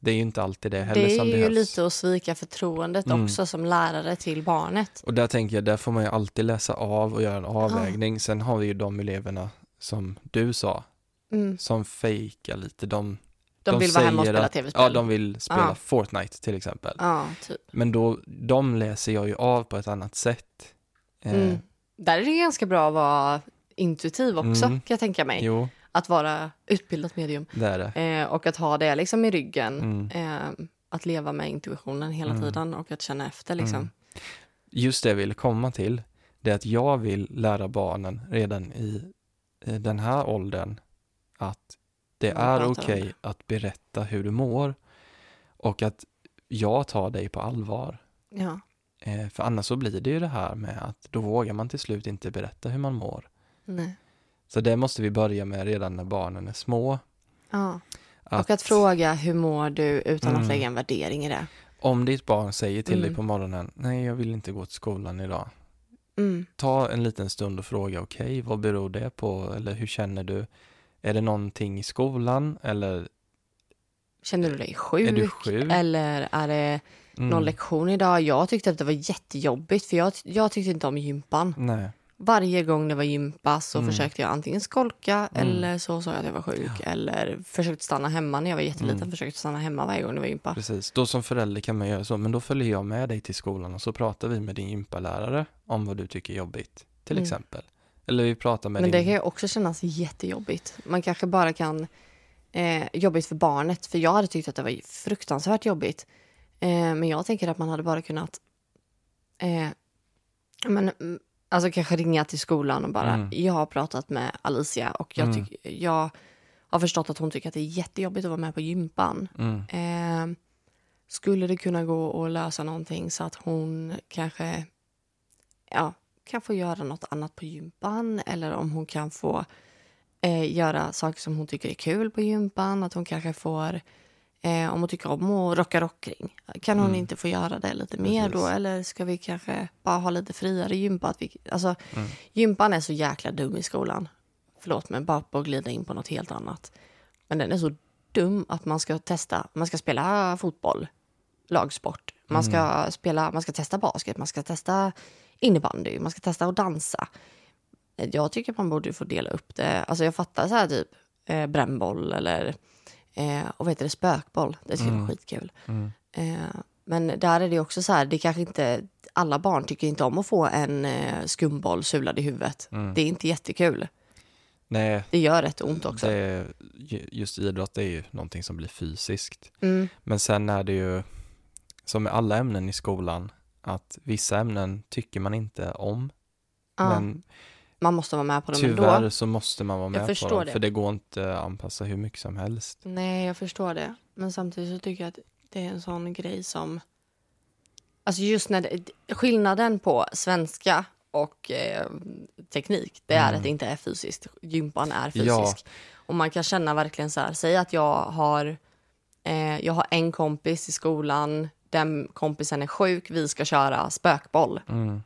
Det är ju inte alltid det heller Det är som ju behövs. lite att svika förtroendet Mm. också som lärare till barnet. Och där tänker jag, där får man ju alltid läsa av och göra en avvägning. Sen har vi ju de eleverna som du sa, Mm. som fejkar lite. De, De, vill vara hemma och spela tv-spel. Ja, de vill spela Ja. Fortnite till exempel. Ja, typ. Men då, de läser jag ju av på ett annat sätt. Eh, Mm. Där är det ganska bra att vara intuitiv också, Mm. kan jag tänka mig. Jo, Att vara utbildat medium. det är det. Eh, och att ha det liksom i ryggen. Mm. Eh, att leva med intuitionen hela Mm. tiden och att känna efter liksom. Mm. Just det jag ville komma till, det är att jag vill lära barnen redan i, i den här åldern att det är okej om att berätta hur du mår och att jag tar dig på allvar. Ja. Eh, för annars så blir det ju det här med att då vågar man till slut inte berätta hur man mår. Nej. Så det måste vi börja med redan när barnen är små. Ja. Och att fråga hur mår du utan Mm. att lägga en värdering i det. Om ditt barn säger till dig Mm. på morgonen, nej jag vill inte gå till skolan idag. Mm. Ta en liten stund och fråga, okej, vad beror det på? Eller hur känner du? Är det någonting i skolan? Eller Känner du dig sjuk? är du sjuk? Eller är det Mm. någon lektion idag? Jag tyckte att det var jättejobbigt för jag, jag tyckte inte om gympan. Nej. Varje gång det var gympa så Mm. försökte jag antingen skolka Mm. eller så sa jag att jag var sjuk. Eller försökte stanna hemma när jag var jätteliten. Mm. Försökte stanna hemma varje gång det var gympa. Precis, då som förälder kan man göra så, men då följer jag med dig till skolan och så pratar vi med din gympalärare om vad du tycker är jobbigt, till Mm. exempel. Eller vi pratar med Men det din... kan ju också kännas jättejobbigt. Man kanske bara kan... Eh, jobbigt för barnet, för jag hade tyckt att det var fruktansvärt jobbigt. Eh, men jag tänker att man hade bara kunnat... Eh, men, alltså kanske ringa till skolan och bara... Mm. Jag har pratat med Alicia och jag, Mm. tyck, jag har förstått att hon tycker att det är jättejobbigt att vara med på gympan. Mm. Eh, skulle det kunna gå att lösa någonting så att hon kanske ja, kan få göra något annat på gympan eller om hon kan få eh, göra saker som hon tycker är kul på gympan. Att hon kanske får, eh, om hon tycker om att rocka rockring, kan hon Mm. inte få göra det lite mer då? Precis. Eller ska vi kanske bara ha lite friare gympa? Att vi, alltså, Mm. Gympan är så jäkla dum i skolan. Förlåt mig, bara på att glida in på något helt annat. Men den är så dum att man ska testa, man ska spela fotboll, lagsport. Man ska, Mm. spela, man ska testa basket, man ska testa innebandy, man ska testa att dansa. Jag tycker man borde få dela upp det. Alltså jag fattar så här typ eh, brännboll eller eh, och vad heter det, spökboll. Det jag Mm. är skitkul. Mm. Eh, men där är det också så här, det kanske inte, alla barn tycker inte om att få en eh, skumboll sulad i huvudet. Mm. Det är inte jättekul. Nej, Det gör rätt ont också. det just idrott är ju någonting som blir fysiskt. Mm. Men sen är det ju, som med alla ämnen i skolan, att vissa ämnen tycker man inte om. Ja, Men man måste vara med på dem tyvärr ändå. så måste man vara med på förstår dem, det. för det går inte att anpassa hur mycket som helst. Nej, jag förstår det. Men samtidigt så tycker jag att det är en sån grej som... Alltså just när det, skillnaden på svenska och eh, teknik, det är Mm. att det inte är fysiskt. Gympan är Ja. fysisk. Och man kan känna verkligen så här, säg att jag har, eh, jag har en kompis i skolan, den kompisen är sjuk, vi ska köra spökboll. Mm.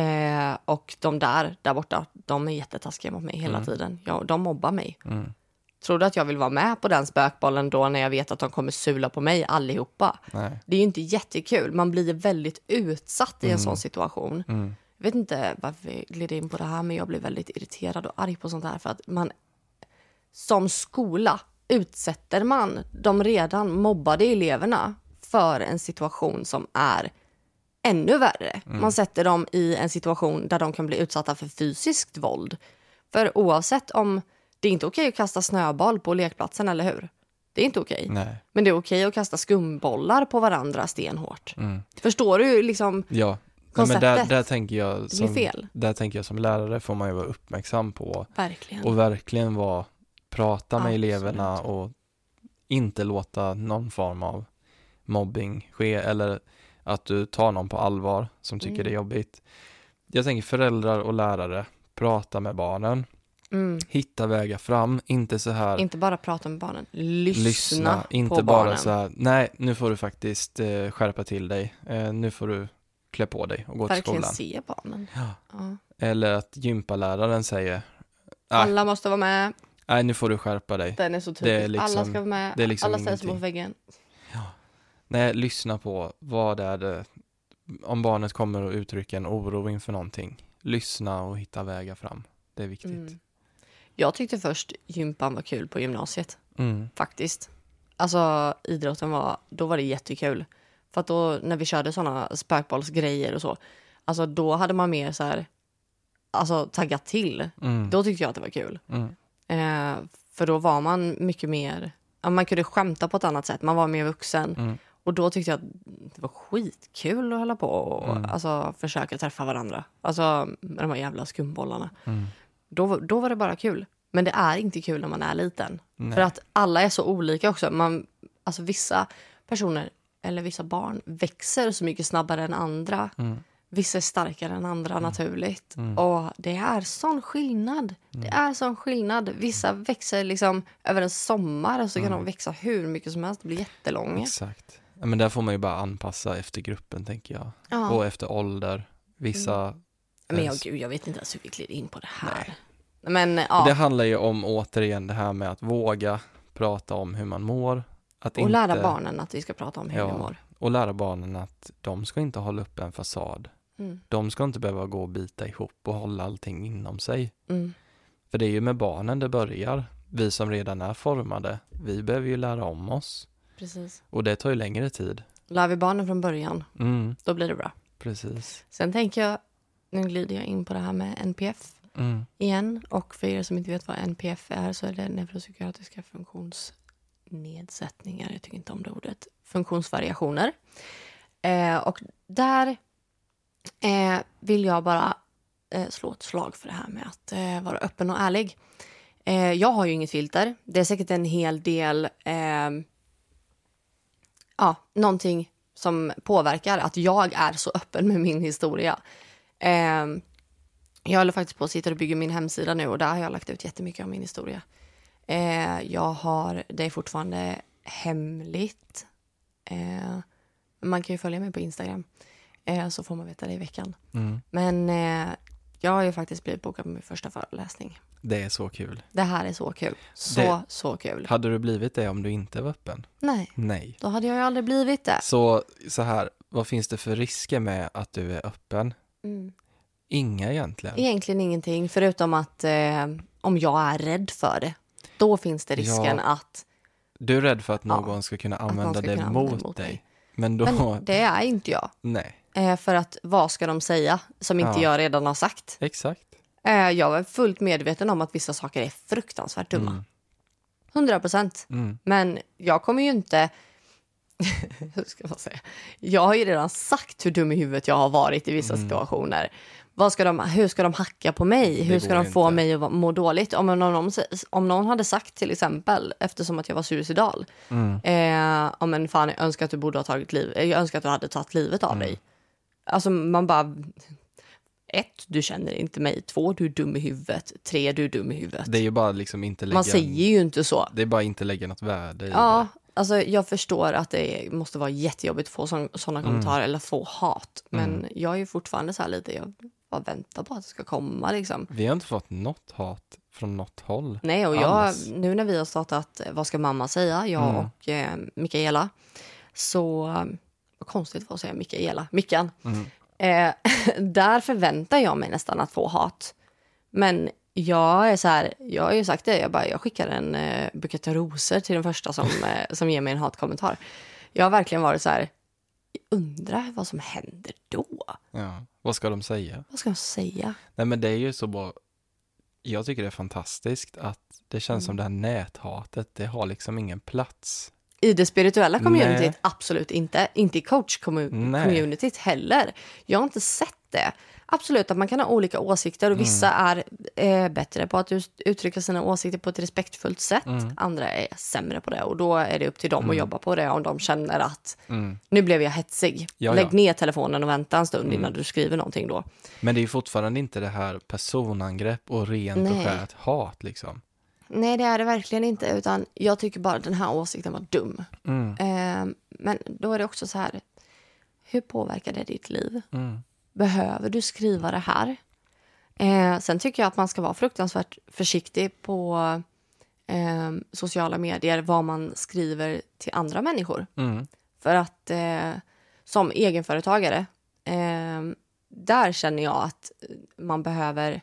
Eh, och de där, där borta, de är jättetaskiga mot mig hela Mm. tiden. Ja, de mobbar mig. Mm. Tror du att jag vill vara med på den spökbollen då när jag vet att de kommer sula på mig allihopa? Nej. Det är ju inte jättekul. Man blir väldigt utsatt i en Mm. sån situation. Mm. Jag vet inte varför vi glider in på det här, men jag blir väldigt irriterad och arg på sånt här för att man som skola utsätter man de redan mobbade eleverna för en situation som är ännu värre. Mm. Man sätter dem i en situation där de kan bli utsatta för fysiskt våld. För oavsett om det är inte okej att kasta snöboll på lekplatsen, eller hur? Det är inte okej. Nej. Men det är okej att kasta skumbollar på varandra stenhårt. Mm. Förstår du liksom Ja, Nej, men där, konceptet? där, tänker jag som, fel. där tänker jag som lärare får man ju vara uppmärksam på Verkligen. och verkligen vara, prata med Absolut. eleverna och inte låta någon form av mobbing ske eller att du tar någon på allvar som tycker Mm. det är jobbigt. Jag tänker föräldrar och lärare, prata med barnen, Mm. hitta vägar fram, inte så här Inte bara prata med barnen, lyssna, lyssna, inte på bara barnen. så här, nej nu får du faktiskt eh, skärpa till dig, eh, nu får du klä på dig och gå till Verkligen skolan. se barnen. Ja. Ja. Eller att gympaläraren säger, nej, Alla måste vara med, nej nu får du skärpa dig. den är så är liksom- alla ska vara med, liksom alla ingenting. mot väggen. Nej, lyssna på vad är det, om barnet kommer och uttrycker en oro inför någonting, lyssna och hitta vägar fram. Det är viktigt. Mm. Jag tyckte först gympan var kul på gymnasiet, Mm. faktiskt. Alltså idrotten var, då var det jättekul. För att då när vi körde sådana spökbollsgrejer och så, alltså då hade man mer så här, alltså taggat till. Mm. Då tyckte jag att det var kul. Mm. Eh, för då var man mycket mer, man kunde skämta på ett annat sätt, man var mer vuxen. Mm. Och då tyckte jag att det var skitkul att hålla på och Mm. alltså, försöka träffa varandra. Alltså med de här jävla skumbollarna. Mm. Då, då var det bara kul. Men det är inte kul när man är liten. Nej. För att alla är så olika också. Man, alltså vissa personer, eller vissa barn, växer så mycket snabbare än andra. Mm. Vissa är starkare än andra naturligt. Mm. Och det är sån skillnad. Det är sån skillnad. Vissa växer liksom över en sommar och så kan Mm. de växa hur mycket som helst. Det blir jättelånga. Exakt. Ja, men där får man ju bara anpassa efter gruppen tänker jag. Ja. Och efter ålder. Vissa, Men jag, eh, gud, jag vet inte ens hur vi glider in på det här. Nej. Men ja, det handlar ju om återigen det här med att våga prata om hur man mår. Att och lära barnen att vi ska prata om hur Ja. vi mår. Och lära barnen att de ska inte hålla upp en fasad. Mm. De ska inte behöva gå och bita ihop och hålla allting inom sig. Mm. För det är ju med barnen det börjar. Vi som redan är formade, vi behöver ju lära om oss. Precis. Och det tar ju längre tid. Lär vi barnen från början, Mm, då blir det bra. precis. Sen tänker jag, nu glider jag in på det här med NPF Mm, igen. Och för er som inte vet vad NPF är så är det neuropsykiatriska funktionsnedsättningar. Jag tycker inte om det ordet. Funktionsvariationer. Eh, och där eh, vill jag bara eh, slå ett slag för det här med att eh, vara öppen och ärlig. Eh, jag har ju inget filter. Det är säkert en hel del eh, ja, någonting som påverkar att jag är så öppen med min historia. Eh, jag håller faktiskt på att sitta och bygga min hemsida nu och där har jag lagt ut jättemycket om min historia. Eh, jag har, det är fortfarande hemligt. Eh, man kan ju följa mig på Instagram eh, så får man veta det i veckan. mm. Men eh, jag har ju faktiskt blivit bokad på min första föreläsning. Det är så kul. Det här är så kul. Så, Det- så kul. Hade du blivit det om du inte var öppen? Nej, Nej. då hade jag ju aldrig blivit det. Så, så här, vad finns det för risker med att du är öppen? Mm. Inga egentligen. Egentligen ingenting, förutom att eh, om jag är rädd för det, då finns det risken Ja, att... Du är rädd för att Ja, någon ska kunna använda ska det kunna mot mot dig. dig. Men då, Men det är inte jag. nej, Eh, för att vad ska de säga som inte Ja. jag redan har sagt? exakt. Eh, jag är fullt medveten om att vissa saker är fruktansvärt dumma. Mm. 100 procent. Mm. Men jag kommer ju inte... Hur ska man säga? Jag har ju redan sagt hur dum i huvudet jag har varit i vissa situationer. Vad ska de, hur ska de hacka på mig? Hur ska de få inte. mig att vara- må dåligt? Om någon, om någon hade sagt till exempel, eftersom att jag var suicidal, Mm. eh, om en fan jag önskar att du borde ha tagit liv, jag önskar att du hade tagit livet Mm. av dig. Alltså man bara, ett, du känner inte mig, två, du är dum i huvudet, tre, du är dum i huvudet. Det är ju bara liksom inte lägga, Man säger ju inte så. det är bara inte lägga något värde i Ja, det. alltså jag förstår att det måste vara jättejobbigt att få sådana kommentarer eller få hat. Men jag är ju fortfarande så här lite, jag bara väntar på att det ska komma liksom. Vi har inte fått något hat från något håll. Nej, och jag, Alls. nu när vi har startat eh, Vad ska mamma säga, jag Mm. och eh, Mikaela, så, eh, vad konstigt var att säga Mikaela, Mickan, Mm. Eh, där förväntar jag mig nästan att få hat. Men jag är så här, jag har ju sagt det, jag, bara, jag skickar en eh, bukett rosor till den första som, eh, som ger mig en hatkommentar. Jag har verkligen varit så här, undrar vad som händer då? Ja. Vad ska de säga? Vad ska jag säga? Nej men det är ju så bra. Jag tycker det är fantastiskt att det känns Mm. som det här näthatet, det har liksom ingen plats. I det spirituella communityt, Nej. absolut inte. Inte i coach-communityt heller. Jag har inte sett det. Absolut att man kan ha olika åsikter och vissa är eh, bättre på att ut- uttrycka sina åsikter på ett respektfullt sätt. Mm. Andra är sämre på det och då är det upp till dem att jobba på det om de känner att Mm. nu blev jag hetsig. Ja, Lägg ja. ner telefonen och vänta en stund Mm. innan du skriver någonting då. Men det är fortfarande inte det här personangrepp och rent och Nej. skärt hat liksom. Nej, det är det verkligen inte, utan jag tycker bara att den här åsikten var dum. Mm. Eh, men då är det också så här, hur påverkar det ditt liv? Mm. Behöver du skriva det här? Eh, sen tycker jag att man ska vara fruktansvärt försiktig på eh, sociala medier vad man skriver till andra människor. Mm. För att eh, som egenföretagare, eh, där känner jag att man behöver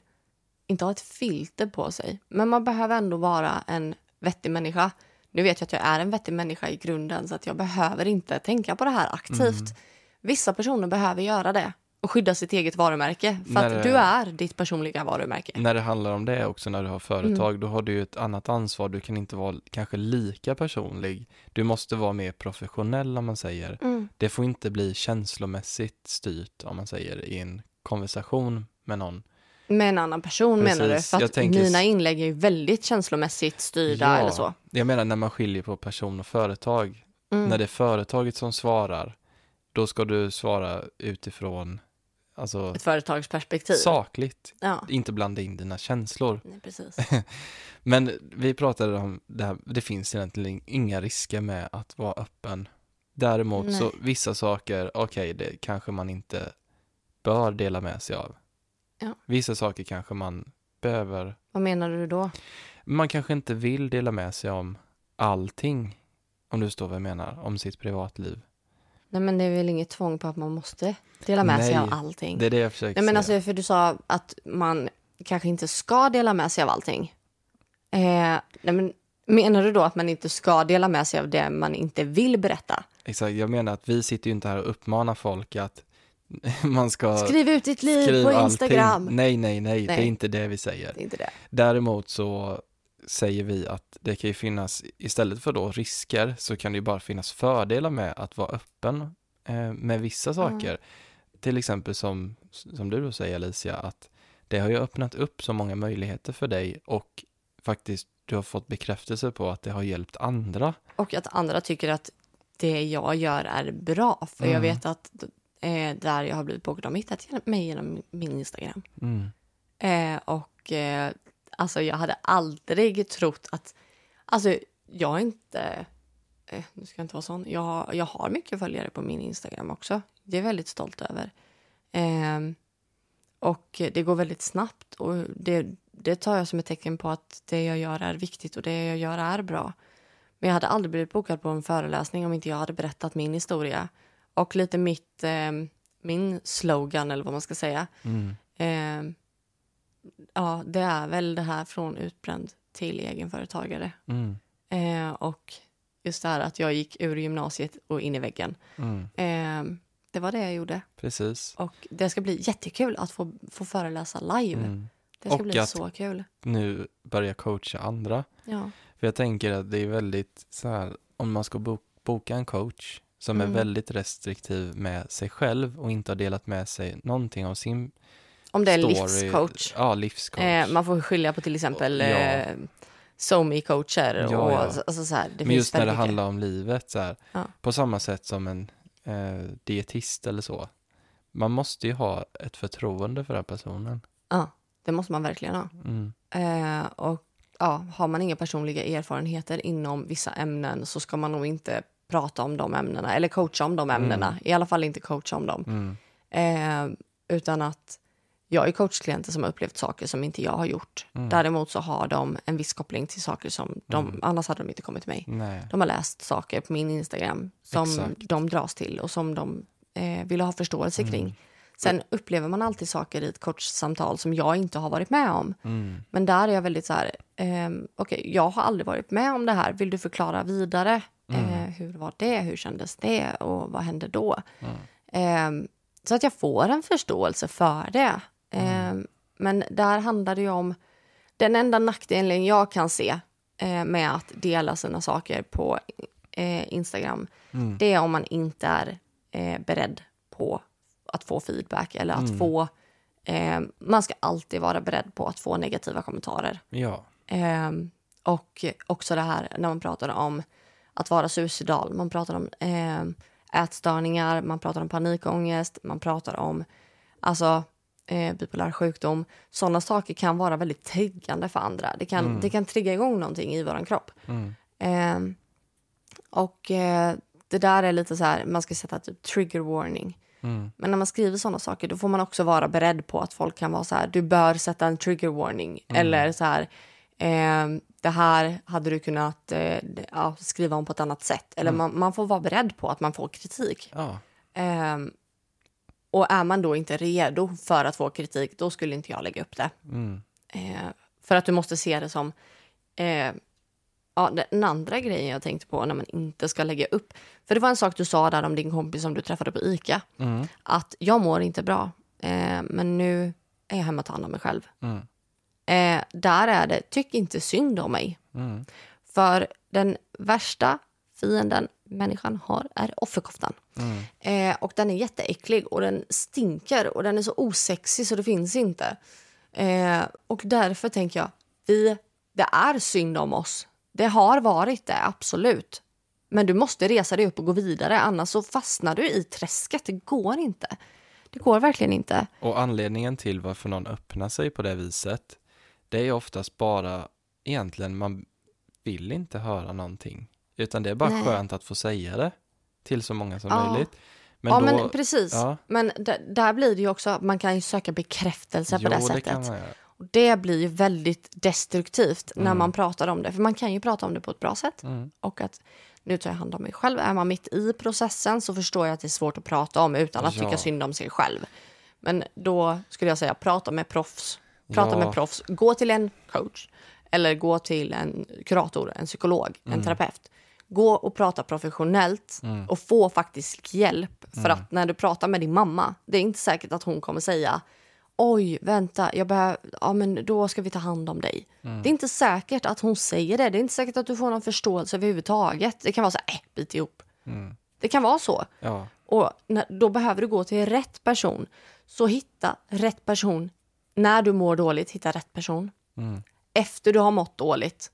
inte ha ett filter på sig, men man behöver ändå vara en vettig människa. Nu vet jag att jag är en vettig människa i grunden så att jag behöver inte tänka på det här aktivt. Mm. Vissa personer behöver göra det och skydda sitt eget varumärke för När att du är ditt personliga varumärke. När det handlar om det också när du har företag, Mm. då har du ju ett annat ansvar. Du kan inte vara kanske lika personlig. Du måste vara mer professionell om man säger. Mm. Det får inte bli känslomässigt styrt om man säger i en konversation med någon. Med en annan person menar du? Precis, För att tänker- mina inlägg är ju väldigt känslomässigt styrda eller så. Jag menar när man skiljer på person och företag. Mm. När det är företaget som svarar, då ska du svara utifrån, alltså Ett företagsperspektiv. sakligt, Ja, inte blanda in dina känslor. nej, precis. Men vi pratade om det här, det finns egentligen inga risker med att vara öppen. Däremot så Nej. vissa saker, okej, det kanske man inte bör dela med sig av. Ja. Vissa saker kanske man behöver, Vad menar du då? man kanske inte vill dela med sig om allting, om du förstår vad jag menar, om sitt privatliv. Nej, men det är väl inget tvång på att man måste dela med sig Nej, av allting. Det är det jag försöker Nej, men säga. alltså, för du sa att man kanske inte ska dela med sig av allting. Eh, nej, men menar du då att man inte ska dela med sig av det man inte vill berätta? Exakt, jag menar att vi sitter ju inte här och uppmanar folk att man ska Skriv ut ditt liv på allting. Instagram. Nej, nej, nej, det är Nej. inte det vi säger. Det är inte det. Däremot så säger vi att det kan ju finnas, istället för då risker, så kan det ju bara finnas fördelar med att vara öppen eh, med vissa saker. Till exempel som, som du då säger Alicia, att det har ju öppnat upp så många möjligheter för dig och faktiskt du har fått bekräftelse på att det har hjälpt andra. Och att andra tycker att det jag gör är bra. För jag Mm. vet att eh, där jag har blivit bokad, de har hittat mig genom min Instagram. Mm. Eh, och eh, alltså jag hade aldrig trott att... Alltså jag är inte... Eh, nu ska jag inte vara sån. Jag, jag har mycket följare på min Instagram också. Det är jag väldigt stolt över. Eh, och det går väldigt snabbt och det, det tar jag som ett tecken på att det jag gör är viktigt och det jag gör är bra. Men jag hade aldrig blivit bokad på en föreläsning om inte jag hade berättat min historia. Och lite mitt, eh, min slogan eller vad man ska säga. Mm. Eh, ja, det är väl det här från utbränd till egenföretagare. Mm. Eh, och just det här att jag gick ur gymnasiet och in i väggen. Mm. Eh, det var det jag gjorde. Precis. Och det ska bli jättekul att få, få föreläsa live. Mm. Det ska Och bli så kul. Nu börja coacha andra. Ja. För jag tänker att det är väldigt så här, om man ska bo- boka en coach som Mm. är väldigt restriktiv med sig själv och inte har delat med sig någonting av sin Om det är story. livscoach. Ja, livscoach. Eh, man får skilja på till exempel Ja. eh, SoMe-coacher. Ja, och, ja. Alltså, så här, Men finns just när det mycket. handlar om livet, så här, Ja. på samma sätt som en eh, dietist eller så. Man måste ju ha ett förtroende för den personen. Ja, det måste man verkligen ha. Mm. Eh, och ja, har man inga personliga erfarenheter inom vissa ämnen så ska man nog inte prata om de ämnena eller coacha om de ämnena. Mm. I alla fall inte coacha om dem. Mm. Eh, utan att jag är coachklienter som har upplevt saker som inte jag har gjort. Mm. Däremot så har de en viss koppling till saker som de, Mm. annars hade de inte kommit till mig. Nej. De har läst saker på min Instagram som Exakt. de dras till och som de eh, vill ha förståelse Mm. kring. Sen upplever man alltid saker i ett coachsamtal som jag inte har varit med om. Mm. Men där är jag väldigt så här, ehm, okej, jag har aldrig varit med om det här. Vill du förklara vidare? Mm. Eh, hur var det? Hur kändes det? Och vad hände då? Mm. Ehm, så att jag får en förståelse för det. Ehm, Men där handlar det ju om den enda nackdelen jag kan se eh, med att dela sina saker på eh, Instagram. Mm. Det är om man inte är eh, beredd på att få feedback eller att Mm. få... Eh, man ska alltid vara beredd på att få negativa kommentarer. Ja. Ehm, och också det här när man pratar om att vara suicidal. Man pratar om ehm, ätstörningar, man pratar om panikångest, man pratar om alltså, eh, bipolär sjukdom. Sådana saker kan vara väldigt triggande för andra. Det kan, Mm. det kan trigga igång någonting i vår kropp. Mm. Ehm, och eh, det där är lite så här, man ska sätta typ trigger warning. Mm. Men när man skriver sådana saker då får man också vara beredd på att folk kan vara så här, du bör sätta en trigger warning. Mm. Eller så här, ehm, det här hade du kunnat eh, ja, skriva om på ett annat sätt. Eller Mm. man, man får vara beredd på att man får kritik. Ja, Ehm, och är man då inte redo för att få kritik, då skulle inte jag lägga upp det. mm, Eh, för att du måste se det som... Eh, ja, den andra grejen jag tänkte på när man inte ska lägga upp. För det var en sak du sa där om din kompis som du träffade på ICA. mm, Att jag mår inte bra, eh, men nu är jag hemma och tar hand om mig själv. Eh, där är det, tyck inte synd om mig. mm, För den värsta fienden människan har är offerkoftan. mm, Eh, och den är jätteäcklig och den stinker och den är så osexig så det finns inte. Eh, och därför tänker jag, vi, det är synd om oss. Det har varit det, absolut. Men du måste resa dig upp och gå vidare, annars så fastnar du i träsket. Det går inte. Det går verkligen inte. Och anledningen till varför någon öppnar sig på det viset, det är oftast bara egentligen man vill inte höra någonting. Utan det är bara Nej. skönt att få säga det till så många som Ja. möjligt. Men ja, då, men precis. ja. Men där blir det ju också man kan ju söka bekräftelse på jo, det det sättet. Och det blir ju väldigt destruktivt när Mm. man pratar om det. För man kan ju prata om det på ett bra sätt. Mm. Och att nu tar jag hand om mig själv. Är man mitt i processen så förstår jag att det är svårt att prata om utan att Ja. tycka synd om sig själv. Men då skulle jag säga prata med proffs. Prata Ja. med proffs. Gå till en coach. Eller gå till en kurator, en psykolog, Mm. en terapeut. Gå och prata professionellt Mm. och få faktiskt hjälp. För att när du pratar med din mamma, det är inte säkert att hon kommer säga Oj, vänta, jag behöver, ja men då ska vi ta hand om dig. Mm. Det är inte säkert att hon säger det. Det är inte säkert att du får någon förståelse överhuvudtaget. Det kan vara så här, äh, bit ihop. Mm. Det kan vara så. Ja, Och när, då behöver du gå till rätt person. Så hitta rätt person. När du mår dåligt, hitta rätt person. mm, Efter du har mått dåligt,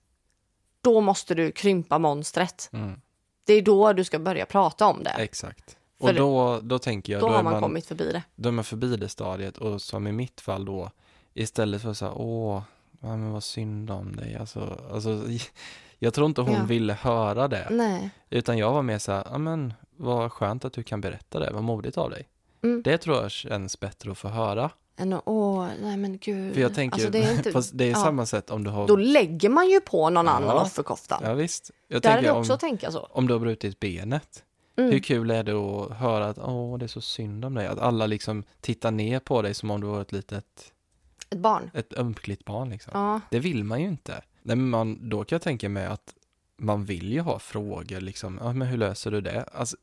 då måste du krympa monstret. mm, Det är då du ska börja prata om det. exakt. För Och då, då tänker jag, Då då, har man man, kommit förbi det. då är man förbi det stadiet och som i mitt fall då, istället för att säga åh, ja, men vad synd om dig, alltså, alltså jag tror inte hon Ja. ville höra det, Nej. utan jag var mer så här, ja men vad skönt att du kan berätta det, vad modigt av dig. Mm. Det tror jag känns bättre att få höra. Än att, åh, nej men gud. För jag tänker, Alltså, det är inte, fast det är ja. samma sätt om du har, Då lägger man ju på någon Ja. annan offerkoftan. ja visst, jag Där är tänker det också om, att tänka så. om du har brutit benet, Mm. hur kul är det att höra att åh, det är så synd om dig, att alla liksom tittar ner på dig som om du var ett litet, Ett barn. ett ömkligt barn liksom. Ja. Det vill man ju inte. Nej, men man, då kan jag tänka mig att man vill ju ha frågor liksom, ja men hur löser du det? Alltså,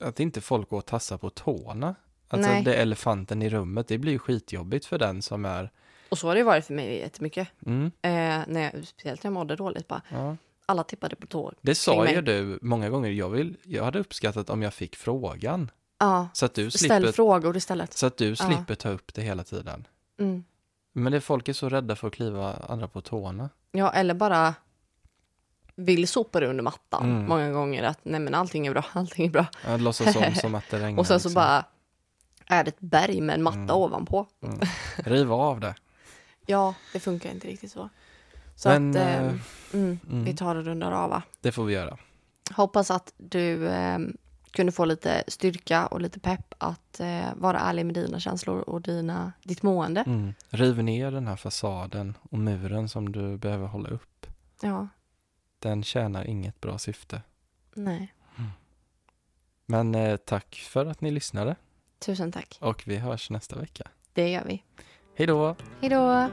att inte folk går och tassar på tårna. Alltså Nej. det är elefanten i rummet, det blir ju skitjobbigt för den som är, Och så har det varit för mig jättemycket. mm, Eh, när jag, speciellt när jag mådde dåligt. Bara, ja. alla tippade på tå. Det sa ju du många gånger, jag, vill, jag hade uppskattat om jag fick frågan. Ja, Så att du ställ slipper, frågor istället. så att du Ja. slipper ta upp det hela tiden. Mm. Men det folk är så rädda för att kliva andra på tårna. Ja, eller bara vill sopa det under mattan Mm. många gånger. Att nej men allting är bra, allting är bra. Låtsas om som att det regnar. Och sen så liksom. bara är det ett berg med en matta Mm. ovanpå. Mm. Riv av det. Ja, det funkar inte riktigt så. Så Men, att eh, mm, mm. vi tar och rundar av va? Det får vi göra. Hoppas att du eh, kunde få lite styrka och lite pepp att eh, vara ärlig med dina känslor och dina, ditt mående. Mm. Riv ner den här fasaden och muren som du behöver hålla upp. Ja, Den tjänar inget bra syfte. nej. Men eh, tack för att ni lyssnade Tusen tack. och vi hörs nästa vecka. Det gör vi. Hej då! Hej då!